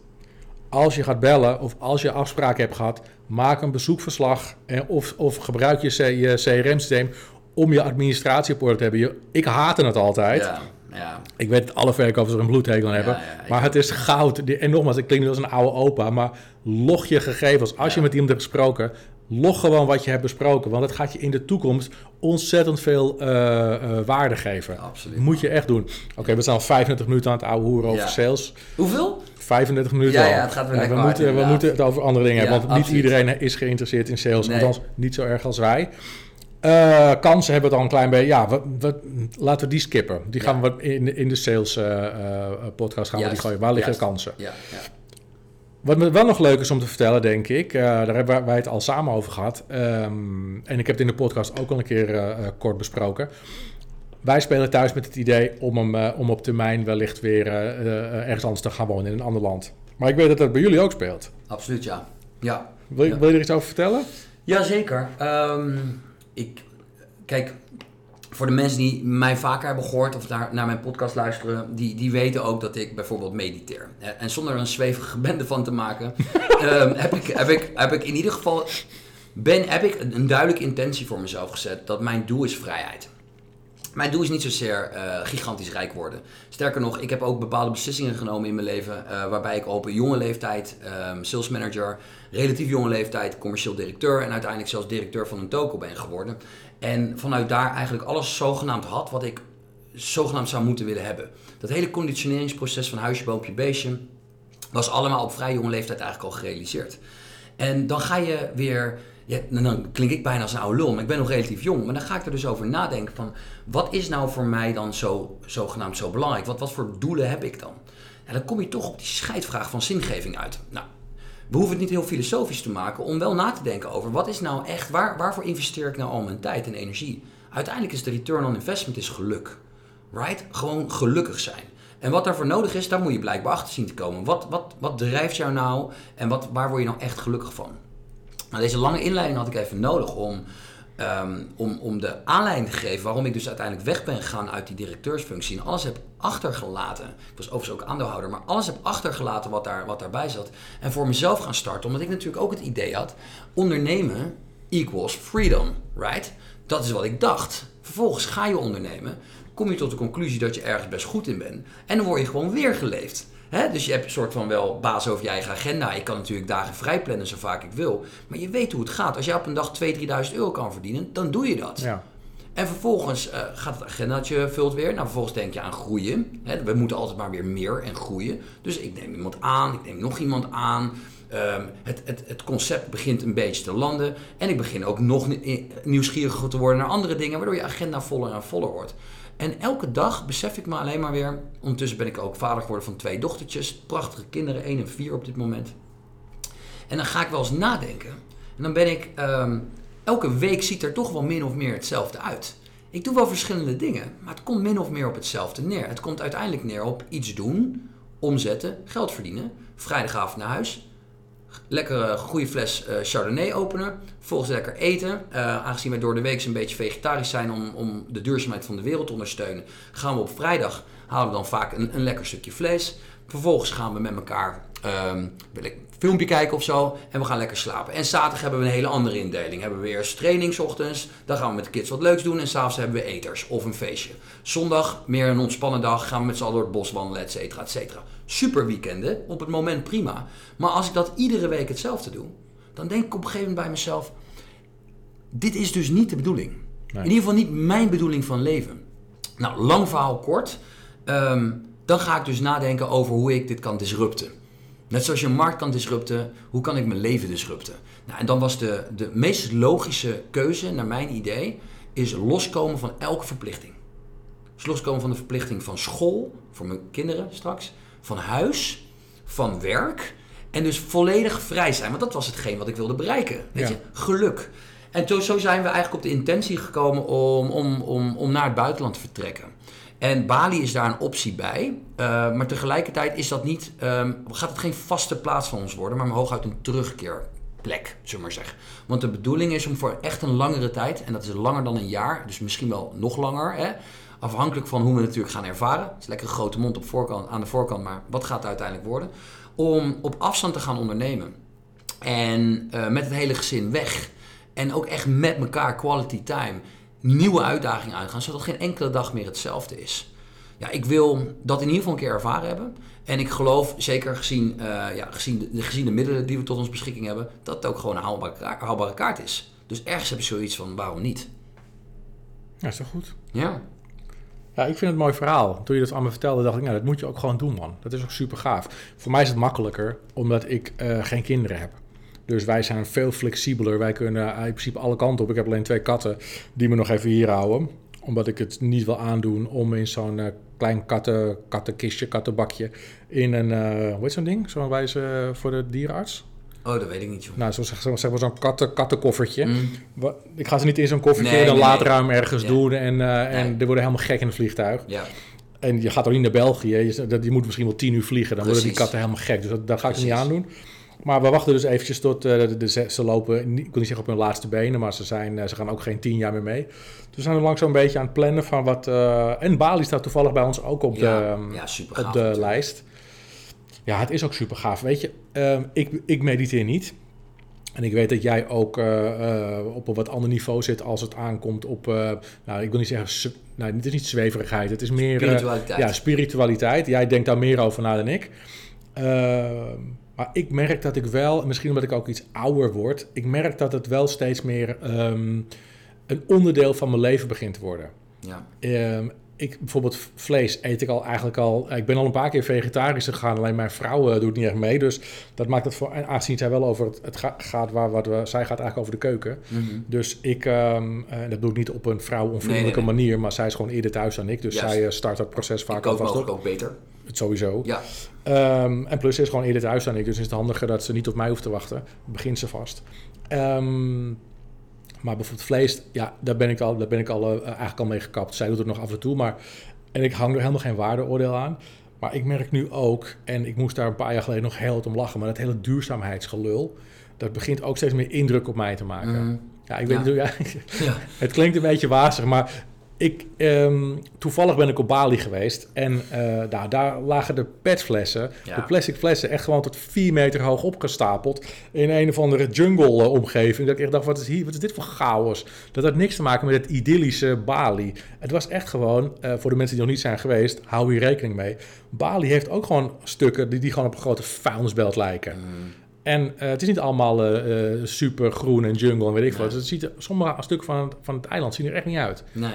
Als je gaat bellen of als je afspraken hebt gehad, maak een bezoekverslag en of, of gebruik je, je CRM-systeem om je administratie op orde te hebben. Je, ik haatte het altijd. Ja, ja. Ik weet dat alle verkopers er een bloedhekel aan hebben. Ja, maar het is goud. En nogmaals, ik klink nu als een oude opa. Maar log je gegevens. Als je met iemand hebt gesproken, log gewoon wat je hebt besproken. Want het gaat je in de toekomst ontzettend veel uh, uh, waarde geven. Absoluut. Moet je echt doen. Oké, okay, we zijn al 35 minuten aan het oude hoeren over sales. Hoeveel? 35 minuten ja, al. ja, het gaat weer we, hard, moeten, we moeten het over andere dingen ja, hebben. Want absoluut. niet iedereen is geïnteresseerd in sales. Nee. Althans, niet zo erg als wij. Uh, kansen hebben we dan een klein beetje. Ja, we, we, laten we die skippen. Die gaan we in, in de sales uh, uh, podcast gaan Juist. we die gooien. Waar liggen Juist. kansen? Ja, ja. Wat me wel nog leuk is om te vertellen, denk ik. Uh, daar hebben wij het al samen over gehad. Um, en ik heb het in de podcast ook al een keer kort besproken. Wij spelen thuis met het idee om, hem, om op termijn wellicht weer ergens anders te gaan wonen in een ander land. Maar ik weet dat dat bij jullie ook speelt. Absoluut, ja. ja. Wil, wil je er iets over vertellen? Jazeker. Um, ik, kijk, voor de mensen die mij vaker hebben gehoord of naar, naar mijn podcast luisteren, die, die weten ook dat ik bijvoorbeeld mediteer. En zonder er een zwevige bende van te maken, um, heb, ik, heb, ik, heb ik in ieder geval ben, heb ik een duidelijke intentie voor mezelf gezet dat mijn doel is vrijheid. Mijn doel is niet zozeer uh, gigantisch rijk worden. Sterker nog, ik heb ook bepaalde beslissingen genomen in mijn leven. Uh, waarbij ik op jonge leeftijd, um, sales manager, relatief jonge leeftijd, commercieel directeur en uiteindelijk zelfs directeur van een toko ben geworden. En vanuit daar eigenlijk alles zogenaamd had wat ik zogenaamd zou moeten willen hebben. Dat hele conditioneringsproces van huisje, boompje, beestje was allemaal op vrij jonge leeftijd eigenlijk al gerealiseerd. En dan ga je weer ja, dan klink ik bijna als een oude lul, maar ik ben nog relatief jong. Maar dan ga ik er dus over nadenken van, wat is nou voor mij dan zo, zogenaamd zo belangrijk? Wat, wat voor doelen heb ik dan? En dan kom je toch op die scheidvraag van zingeving uit. Nou, we hoeven het niet heel filosofisch te maken om wel na te denken over wat is nou echt, waar, waarvoor investeer ik nou al mijn tijd en energie? Uiteindelijk is de return on investment is geluk. Right? Gewoon gelukkig zijn. En wat daarvoor nodig is, daar moet je blijkbaar achter zien te komen. Wat, wat, wat drijft jou nou en wat, waar word je nou echt gelukkig van? Nou, deze lange inleiding had ik even nodig om, um, om, om de aanleiding te geven waarom ik dus uiteindelijk weg ben gegaan uit die directeursfunctie en alles heb achtergelaten. Ik was overigens ook aandeelhouder, maar alles heb achtergelaten wat, daar, wat daarbij zat. En voor mezelf gaan starten, omdat ik natuurlijk ook het idee had, ondernemen equals freedom, right? Dat is wat ik dacht. Vervolgens ga je ondernemen, kom je tot de conclusie dat je ergens best goed in bent en dan word je gewoon weer geleefd. Dus je hebt een soort van wel baas over je eigen agenda. Ik kan natuurlijk dagen vrij plannen zo vaak ik wil. Maar je weet hoe het gaat. Als jij op een dag 2.000, 3.000 euro kan verdienen, dan doe je dat. Ja. En vervolgens uh, gaat het agendaatje vult weer. Nou, vervolgens denk je aan groeien. we moeten altijd maar weer meer en groeien. Dus ik neem iemand aan, ik neem nog iemand aan. Um, het, het, het, concept begint een beetje te landen. En ik begin ook nog nieuwsgieriger te worden naar andere dingen, waardoor je agenda voller en voller wordt. En elke dag besef ik me alleen maar weer. Ondertussen ben ik ook vader geworden van twee dochtertjes. Prachtige kinderen, één en vier op dit moment. En dan ga ik wel eens nadenken. En dan ben ik. Ehm, elke week ziet er toch wel min of meer hetzelfde uit. Ik doe wel verschillende dingen, maar het komt min of meer op hetzelfde neer. Het komt uiteindelijk neer op iets doen, omzetten, geld verdienen, vrijdagavond naar huis, lekkere goede fles uh, Chardonnay openen. Vervolgens lekker eten. Uh, aangezien wij door de week een beetje vegetarisch zijn om, om de duurzaamheid van de wereld te ondersteunen, gaan we op vrijdag halen we dan vaak een, een lekker stukje vlees. Vervolgens gaan we met elkaar um, filmpje kijken of zo. En we gaan lekker slapen. En zaterdag hebben we een hele andere indeling. Hebben we weer training ochtends. Dan gaan we met de kids wat leuks doen. En s'avonds hebben we eters of een feestje. Zondag meer een ontspannen dag. Gaan we met z'n allen door het bos wandelen, et cetera, et cetera. Super weekenden. Op het moment prima. Maar als ik dat iedere week hetzelfde doe. Dan denk ik op een gegeven moment bij mezelf. Dit is dus niet de bedoeling. In ieder geval niet mijn bedoeling van leven. Nou, lang verhaal kort. Ehm, dan ga ik dus nadenken over hoe ik dit kan disrupten. Net zoals je een markt kan disrupten, hoe kan ik mijn leven disrupten? Nou, en dan was de, de meest logische keuze, naar mijn idee, is loskomen van elke verplichting. Dus loskomen van de verplichting van school, voor mijn kinderen straks, van huis, van werk. En dus volledig vrij zijn, want dat was hetgeen wat ik wilde bereiken. Weet je, geluk. En zo, zo zijn we eigenlijk op de intentie gekomen om, om, om, om naar het buitenland te vertrekken. En Bali is daar een optie bij. Uh, maar tegelijkertijd is dat niet, um, gaat het geen vaste plaats van ons worden, maar hooguit een terugkeerplek, zullen we maar zeggen. Want de bedoeling is om voor echt een langere tijd, en dat is langer dan een jaar, dus misschien wel nog langer, hè, afhankelijk van hoe we het natuurlijk gaan ervaren. Het is lekker een grote mond op voorkant, aan de voorkant, maar wat gaat het uiteindelijk worden? Om op afstand te gaan ondernemen. En uh, met het hele gezin weg. En ook echt met elkaar quality time nieuwe uitdagingen aangaan, zodat geen enkele dag meer hetzelfde is. Ja, ik wil dat in ieder geval een keer ervaren hebben. En ik geloof, zeker gezien, uh, ja, gezien, de, gezien de middelen die we tot ons beschikking hebben, dat het ook gewoon een haalbare, haalbare kaart is. Dus ergens heb je zoiets van, waarom niet? Ja, is toch goed? Ja. Ja, ik vind het een mooi verhaal. Toen je dat allemaal vertelde, dacht ik, nou, dat moet je ook gewoon doen, man. Dat is ook super gaaf. Voor mij is het makkelijker, omdat ik uh, geen kinderen heb. Dus wij zijn veel flexibeler. Wij kunnen in principe alle kanten op. Ik heb alleen twee katten die me nog even hier houden. Omdat ik het niet wil aandoen om in zo'n uh, klein katten, kattenkistje, kattenbakje... in een, uh, hoe heet zo'n ding? Zo'n wijze voor de dierenarts. Oh, dat weet ik niet, joh. Nou, zo zeg, zeg maar zo'n katten, kattenkoffertje. Mm. Ik ga ze niet in zo'n koffertje nee, dan nee, laadruim ergens doen. En, uh, en die worden helemaal gek in het vliegtuig. Ja. En je gaat ook niet naar België. Je, je moet misschien wel tien uur vliegen. Dan Precies. worden die katten helemaal gek. Dus dat, dat ga ik Precies. niet aandoen. Maar we wachten dus eventjes tot uh, de, de, ze lopen, ik wil niet zeggen op hun laatste benen, maar ze, zijn, uh, ze gaan ook geen tien jaar meer mee. Dus we zijn er langzaam een beetje aan het plannen van wat... Uh, en Bali staat toevallig bij ons ook op ja, de, ja, op de lijst. Ja, het is ook super gaaf. Weet je, ehm, ik, ik mediteer niet. En ik weet dat jij ook op een wat ander niveau zit als het aankomt op, nou, ik wil niet zeggen, nou, het is niet zweverigheid, het is meer... Spiritualiteit. ja, spiritualiteit. Jij denkt daar meer over na dan ik. Ehm, maar ik merk dat ik wel, misschien omdat ik ook iets ouder word, ik merk dat het wel steeds meer um, een onderdeel van mijn leven begint te worden. Ja. Um, ik, bijvoorbeeld vlees eet ik al eigenlijk al. Ik ben al een paar keer vegetarisch gegaan. Alleen mijn vrouw uh, doet niet echt mee. Dus dat maakt het voor. Aangezien zij wel over het, het gaat waar wat we. Zij gaat eigenlijk over de keuken. Mm -hmm. Dus ik. Um, uh, dat doe ik niet op een vrouwonvriendelijke nee, nee, nee. manier. Maar zij is gewoon eerder thuis dan ik. Dus Juist. zij uh, start het proces vaak alvast op. ook beter. het sowieso. Ja. Ehm, en plus is gewoon eerder thuis dan ik, dus is het handiger dat ze niet op mij hoeft te wachten. Begint ze vast. Ehm, maar bijvoorbeeld vlees, ja, daar ben ik al, daar ben ik al eh, eigenlijk al mee gekapt. Zij doet het nog af en toe, maar en ik hang er helemaal geen waardeoordeel aan. Maar ik merk nu ook, en ik moest daar een paar jaar geleden nog heel hard om lachen, maar dat hele duurzaamheidsgelul, dat begint ook steeds meer indruk op mij te maken. Mhm. Ja, ik weet Ja. hoe ja, Ja. het klinkt een beetje wazig, maar ik, ehm, toevallig ben ik op Bali geweest en eh, nou, daar lagen de petflessen, Ja. de plastic flessen, echt gewoon tot vier meter hoog opgestapeld in een of andere jungle-omgeving. Dat ik echt dacht, wat is, hier, wat is dit voor chaos? Dat had niks te maken met het idyllische Bali. Het was echt gewoon, eh, voor de mensen die nog niet zijn geweest, hou hier rekening mee. Bali heeft ook gewoon stukken die, die gewoon op een grote vuilnisbelt lijken. Mhm. En eh, het is niet allemaal eh, eh, super groen en jungle en weet ik Nee. wat. Het ziet er, sommige stukken van het, van het eiland zien er echt niet uit. Nee.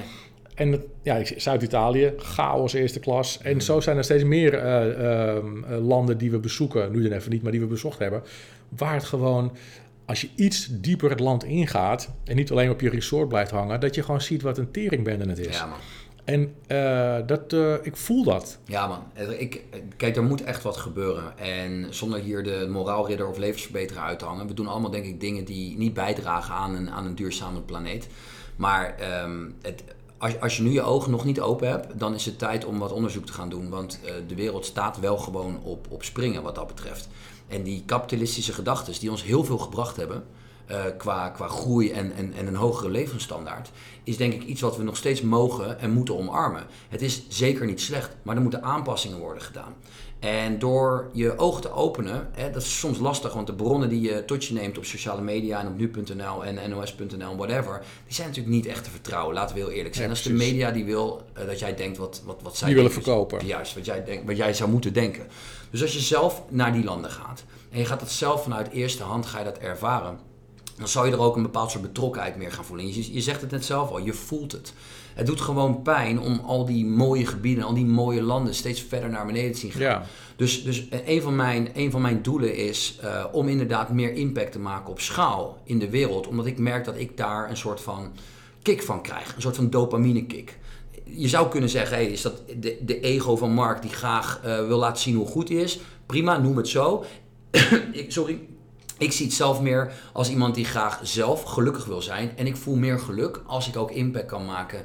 En het- ja, Zuid-Italië, chaos eerste klas. En zo zijn er steeds meer eh, ehm, eh, landen die we bezoeken, nu dan even niet, maar die we bezocht hebben, waar het gewoon, als je iets dieper het land ingaat en niet alleen op je resort blijft hangen, dat je gewoon ziet wat een teringbende het is. Ja, man. En eh, dat, ik voel dat. Ja, man. Ik, kijk, er moet echt wat gebeuren. En zonder hier de moraalridder of levensverbeteraar uit te hangen. We doen allemaal, denk ik, dingen die niet bijdragen aan een, aan een duurzame planeet. Maar ehm, het, als, je nu je ogen nog niet open hebt, dan is het tijd om wat onderzoek te gaan doen. Want eh, de wereld staat wel gewoon op, op springen wat dat betreft. En die kapitalistische gedachten die ons heel veel gebracht hebben. eh, qua, qua groei en, en, en een hogere levensstandaard, is denk ik iets wat we nog steeds mogen en moeten omarmen. Het is zeker niet slecht, maar er moeten aanpassingen worden gedaan. En door je ogen te openen, hè, dat is soms lastig, want de bronnen die je tot je neemt op sociale media en op nu.nl en nos.nl, whatever, die zijn natuurlijk niet echt te vertrouwen, laten we heel eerlijk zijn. Ja, Als de media die wil eh, dat jij denkt wat, wat, wat zij Die willen verkopen. Juist, wat jij, denkt, wat jij zou moeten denken. Dus als je zelf naar die landen gaat en je gaat dat zelf vanuit eerste hand ga je dat ervaren, dan zou je er ook een bepaald soort betrokkenheid meer gaan voelen. En Je, je zegt het net zelf al, je voelt het. Het doet gewoon pijn om al die mooie gebieden, al die mooie landen steeds verder naar beneden te zien gaan. Ja. Dus, dus een, van mijn, een van mijn doelen is eh, om inderdaad meer impact te maken op schaal in de wereld. Omdat ik merk dat ik daar een soort van kick van krijg. Een soort van dopamine kick. Je zou kunnen zeggen, hey, is dat de, de ego van Mark die graag eh, wil laten zien hoe goed hij is? Prima, noem het zo. ik, sorry, ik zie het zelf meer als iemand die graag zelf gelukkig wil zijn. En ik voel meer geluk als ik ook impact kan maken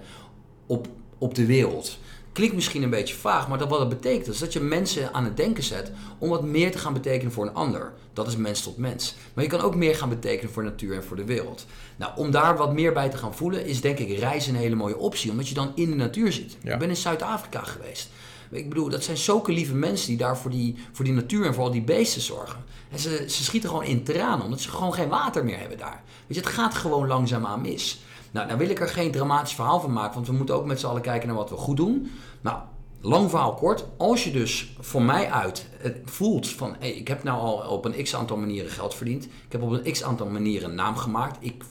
op, op de wereld. Klinkt misschien een beetje vaag, maar dat, wat dat betekent is dat je mensen aan het denken zet om wat meer te gaan betekenen voor een ander. Dat is mens tot mens. Maar je kan ook meer gaan betekenen voor natuur en voor de wereld. Nou, om daar wat meer bij te gaan voelen is denk ik reizen een hele mooie optie, omdat je dan in de natuur zit. Ja. Ik ben in Zuid-Afrika geweest. Ik bedoel, dat zijn zulke lieve mensen die daar voor die, voor die natuur en voor al die beesten zorgen. En ze, ze schieten gewoon in tranen, omdat ze gewoon geen water meer hebben daar. Weet je, het gaat gewoon langzaamaan mis. Nou, nou wil ik er geen dramatisch verhaal van maken, want we moeten ook met z'n allen kijken naar wat we goed doen. Nou, lang verhaal kort. Als je dus voor mij uit het voelt van, hey, ik heb nou al op een x aantal manieren geld verdiend. Ik heb op een x aantal manieren een naam gemaakt. Ik,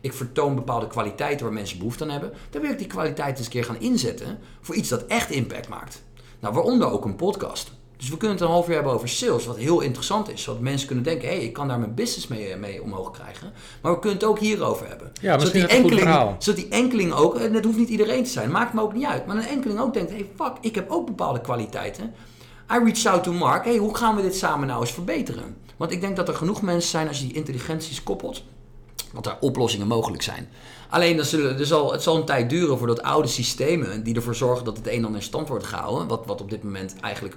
ik vertoon bepaalde kwaliteiten waar mensen behoefte aan hebben. Dan wil ik die kwaliteit eens een keer gaan inzetten voor iets dat echt impact maakt. Nou, waaronder ook een podcast. Dus we kunnen het een half uur hebben over sales, wat heel interessant is. Zodat mensen kunnen denken, hé, hey, ik kan daar mijn business mee, mee omhoog krijgen. Maar we kunnen het ook hierover hebben. Ja, misschien zodat het goed enkeling, verhaal. zodat die enkeling ook, en dat hoeft niet iedereen te zijn, maakt me ook niet uit. Maar een enkeling ook denkt, hé, hey, fuck, ik heb ook bepaalde kwaliteiten. I reached out to Mark, hey, hoe gaan we dit samen nou eens verbeteren? Want ik denk dat er genoeg mensen zijn, als je die intelligenties koppelt, dat er oplossingen mogelijk zijn. Alleen dat zullen, er zal, het zal een tijd duren voordat oude systemen die ervoor zorgen dat het een en ander in stand wordt gehouden, wat, wat op dit moment eigenlijk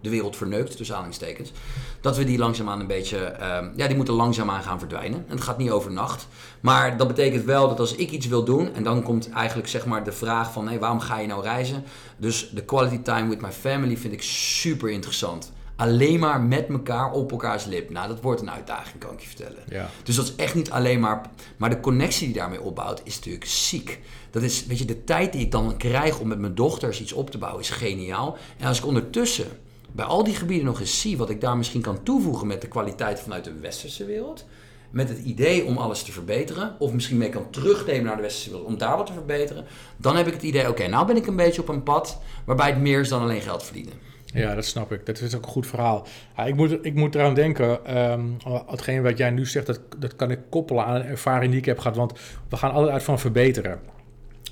de wereld verneukt, tussen aanhalingstekens, dat we die langzaamaan een beetje, ehm, ja, die moeten langzaamaan gaan verdwijnen. En het gaat niet over nacht. Maar dat betekent wel dat als ik iets wil doen, en dan komt eigenlijk zeg maar de vraag van, hé, waarom ga je nou reizen? Dus de quality time with my family vind ik super interessant. Alleen maar met elkaar op elkaars lip. Nou, dat wordt een uitdaging, kan ik je vertellen. Ja. Dus dat is echt niet alleen maar. Maar de connectie die daarmee opbouwt is natuurlijk ziek. Dat is, weet je, de tijd die ik dan krijg om met mijn dochters iets op te bouwen is geniaal. En als ik ondertussen bij al die gebieden nog eens zie wat ik daar misschien kan toevoegen met de kwaliteit vanuit de westerse wereld. Met het idee om alles te verbeteren. Of misschien mee kan terugnemen naar de westerse wereld om daar wat te verbeteren. Dan heb ik het idee, oké, nou ben ik een beetje op een pad waarbij het meer is dan alleen geld verdienen. Ja, dat snap ik. Dat is ook een goed verhaal. Ja, ik, moet, ik moet eraan denken, ehm hetgeen wat jij nu zegt, dat, dat kan ik koppelen aan een ervaring die ik heb gehad. Want we gaan altijd uit van verbeteren.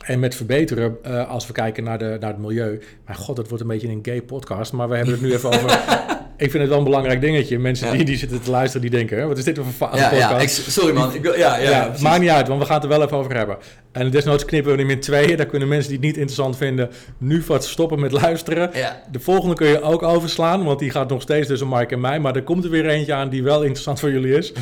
En met verbeteren, uh, als we kijken naar, de, naar het milieu. Maar god, dat wordt een beetje een gay podcast. Maar we hebben het nu even over ik vind het wel een belangrijk dingetje. Mensen die, die zitten te luisteren, die denken, wat is dit voor een ja, podcast? Ja, sorry man. Ik ja, ja maakt niet uit, want we gaan het er wel even over hebben. En desnoods knippen we hem in tweeën. Daar kunnen mensen die het niet interessant vinden nu wat stoppen met luisteren. De volgende kun je ook overslaan, want die gaat nog steeds tussen Mike en mij. Maar er komt er weer eentje aan die wel interessant voor jullie is.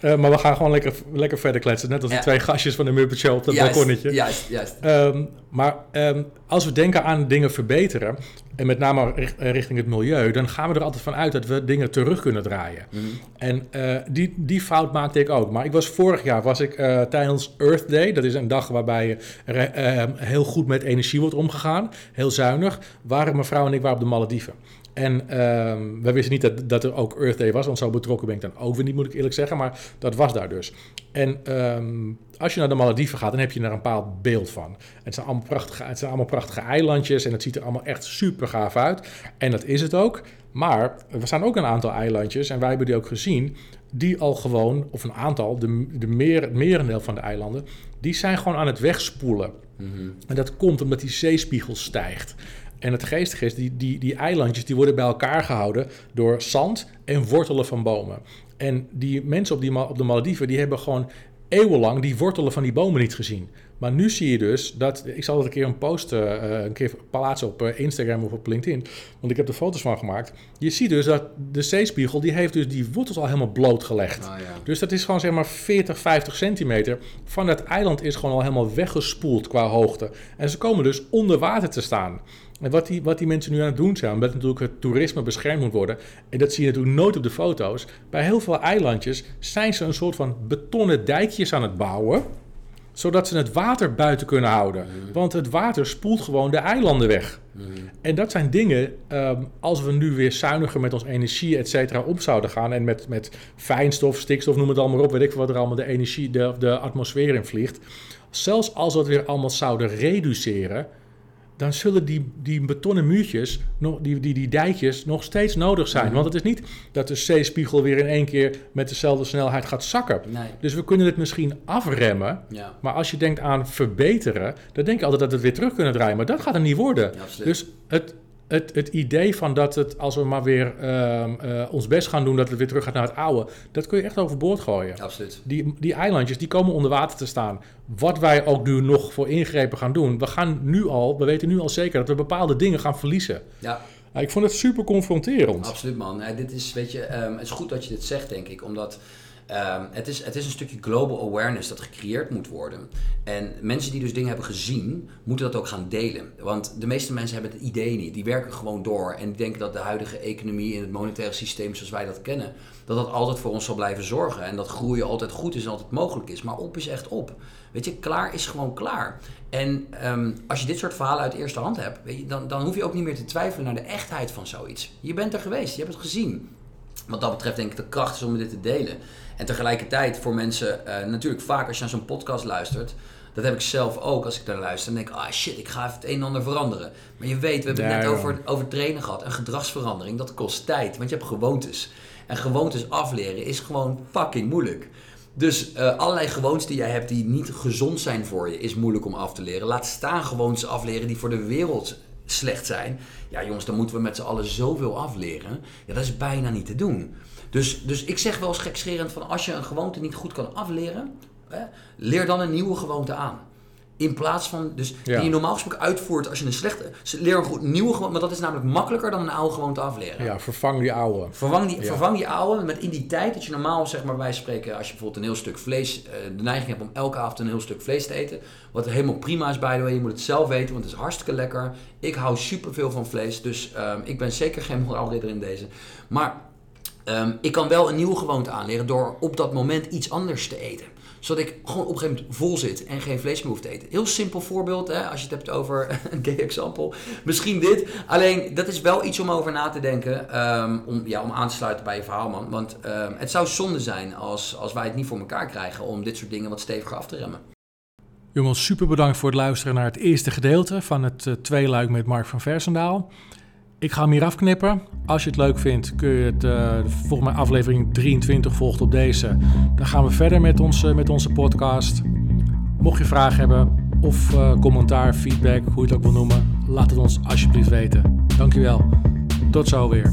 Uh, maar we gaan gewoon lekker, lekker verder kletsen. Net als de twee gastjes van de Muppet Show op dat juist, balkonnetje. Juist, juist. Um, maar um, als we denken aan dingen verbeteren, en met name richting het milieu, dan gaan we er altijd van uit dat we dingen terug kunnen draaien. Mm. En uh, die, die fout maakte ik ook. Maar ik was vorig jaar was ik uh, tijdens Earth Day. Dat is een dag waarbij uh, heel goed met energie wordt omgegaan. Heel zuinig. Waren mevrouw en ik waren op de Malediven. En um, we wisten niet dat, dat er ook Earth Day was, want zo betrokken ben ik dan ook weer niet, moet ik eerlijk zeggen. Maar dat was daar dus. En um, als je naar de Malediven gaat, dan heb je daar een bepaald beeld van. Het zijn, allemaal prachtige, het zijn allemaal prachtige eilandjes en het ziet er allemaal echt super gaaf uit. En dat is het ook. Maar er zijn ook een aantal eilandjes, en wij hebben die ook gezien, die al gewoon, of een aantal, de, de meer, het merendeel van de eilanden, die zijn gewoon aan het wegspoelen. Mm -hmm. En dat komt omdat die zeespiegel stijgt. En het geestige is, die, die, die eilandjes die worden bij elkaar gehouden door zand en wortelen van bomen. En die mensen op, die, op de Malediven, die hebben gewoon eeuwenlang die wortelen van die bomen niet gezien. Maar nu zie je dus dat, ik zal het een keer een post, uh, een keer plaatsen op uh, Instagram of op LinkedIn, want ik heb er foto's van gemaakt. Je ziet dus dat de zeespiegel, die heeft dus die wortels al helemaal blootgelegd. Ah, ja. Dus dat is gewoon zeg maar 40, 50 centimeter van dat eiland is gewoon al helemaal weggespoeld qua hoogte. En ze komen dus onder water te staan. En wat die, wat die mensen nu aan het doen zijn, omdat natuurlijk het toerisme beschermd moet worden, en dat zie je natuurlijk nooit op de foto's, bij heel veel eilandjes zijn ze een soort van betonnen dijkjes aan het bouwen, zodat ze het water buiten kunnen houden. Mhm. Want het water spoelt gewoon de eilanden weg. Mhm. En dat zijn dingen, um, als we nu weer zuiniger met ons energie, et cetera, op zouden gaan, en met, met fijnstof, stikstof, noem het allemaal op, weet ik wat er allemaal de energie, de, de atmosfeer in vliegt. Zelfs als we het weer allemaal zouden reduceren, dan zullen die, die betonnen muurtjes, nog, die, die, die dijkjes, nog steeds nodig zijn. Mhm. Want het is niet dat de zeespiegel weer in één keer met dezelfde snelheid gaat zakken. Nee. Dus we kunnen het misschien afremmen. Ja. Maar als je denkt aan verbeteren, dan denk je altijd dat we het weer terug kunnen draaien. Maar dat gaat er niet worden. dus het, het, het idee van dat het, als we maar weer uh, uh, ons best gaan doen, dat het weer terug gaat naar het oude, dat kun je echt overboord gooien. Absoluut. Die, die eilandjes, die komen onder water te staan. Wat wij ook nu nog voor ingrepen gaan doen, we gaan nu al, we weten nu al zeker dat we bepaalde dingen gaan verliezen. Ja. ik vond het super confronterend. Absoluut man. dit is, weet je, um, het is goed dat je dit zegt, denk ik, omdat Um, het, is, het is een stukje global awareness dat gecreëerd moet worden. En mensen die dus dingen hebben gezien, moeten dat ook gaan delen. Want de meeste mensen hebben het idee niet. Die werken gewoon door en die denken dat de huidige economie in het monetaire systeem zoals wij dat kennen, dat dat altijd voor ons zal blijven zorgen. En dat groeien altijd goed is en altijd mogelijk is. Maar op is echt op. Weet je, klaar is gewoon klaar. En um, als je dit soort verhalen uit eerste hand hebt, weet je, dan, dan hoef je ook niet meer te twijfelen naar de echtheid van zoiets. Je bent er geweest, je hebt het gezien. Wat dat betreft denk ik de kracht is om dit te delen. En tegelijkertijd voor mensen, uh, natuurlijk vaak als je naar zo'n podcast luistert, dat heb ik zelf ook als ik daar luister. Dan denk ik, ah shit, ik ga even het een en ander veranderen. Maar je weet, we hebben het net over, over trainen gehad. Een gedragsverandering, dat kost tijd, want je hebt gewoontes. En gewoontes afleren is gewoon fucking moeilijk. Dus uh, allerlei gewoontes die jij hebt die niet gezond zijn voor je, is moeilijk om af te leren. Laat staan gewoontes afleren die voor de wereld slecht zijn. Ja jongens, dan moeten we met z'n allen zoveel afleren. Ja, dat is bijna niet te doen. Dus, dus ik zeg wel eens van als je een gewoonte niet goed kan afleren, hè, leer dan een nieuwe gewoonte aan. In plaats van, dus die je normaal gesproken uitvoert als je een slechte. Leer een goed nieuwe gewoonte, maar dat is namelijk makkelijker dan een oude gewoonte afleren. Ja, vervang die oude. Vervang die, vervang die oude met in die tijd dat je normaal, zeg maar, wij spreken, als je bijvoorbeeld een heel stuk vlees, uh, de neiging hebt om elke avond een heel stuk vlees te eten. Wat helemaal prima is, by the way. Je moet het zelf weten, want het is hartstikke lekker. Ik hou superveel van vlees, dus uh, ik ben zeker geen moraalridder in deze. Maar Um, ik kan wel een nieuwe gewoonte aanleren door op dat moment iets anders te eten. Zodat ik gewoon op een gegeven moment vol zit en geen vlees meer hoef te eten. Heel simpel voorbeeld, hè, als je het hebt over een gay example. Misschien dit. Alleen, dat is wel iets om over na te denken. Um, om, ja, om aan te sluiten bij je verhaal, man. Want um, het zou zonde zijn als, als wij het niet voor elkaar krijgen om dit soort dingen wat steviger af te remmen. Jongens, super bedankt voor het luisteren naar het eerste gedeelte van het uh, tweeluik met Mark van Versendaal. Ik ga hem hier afknippen. Als je het leuk vindt, kun je het, uh, volgens mij aflevering 23 volgt op deze. Dan gaan we verder met, ons, met onze podcast. Mocht je vragen hebben of uh, commentaar, feedback, hoe je het ook wil noemen. Laat het ons alsjeblieft weten. Dankjewel. Tot zo weer.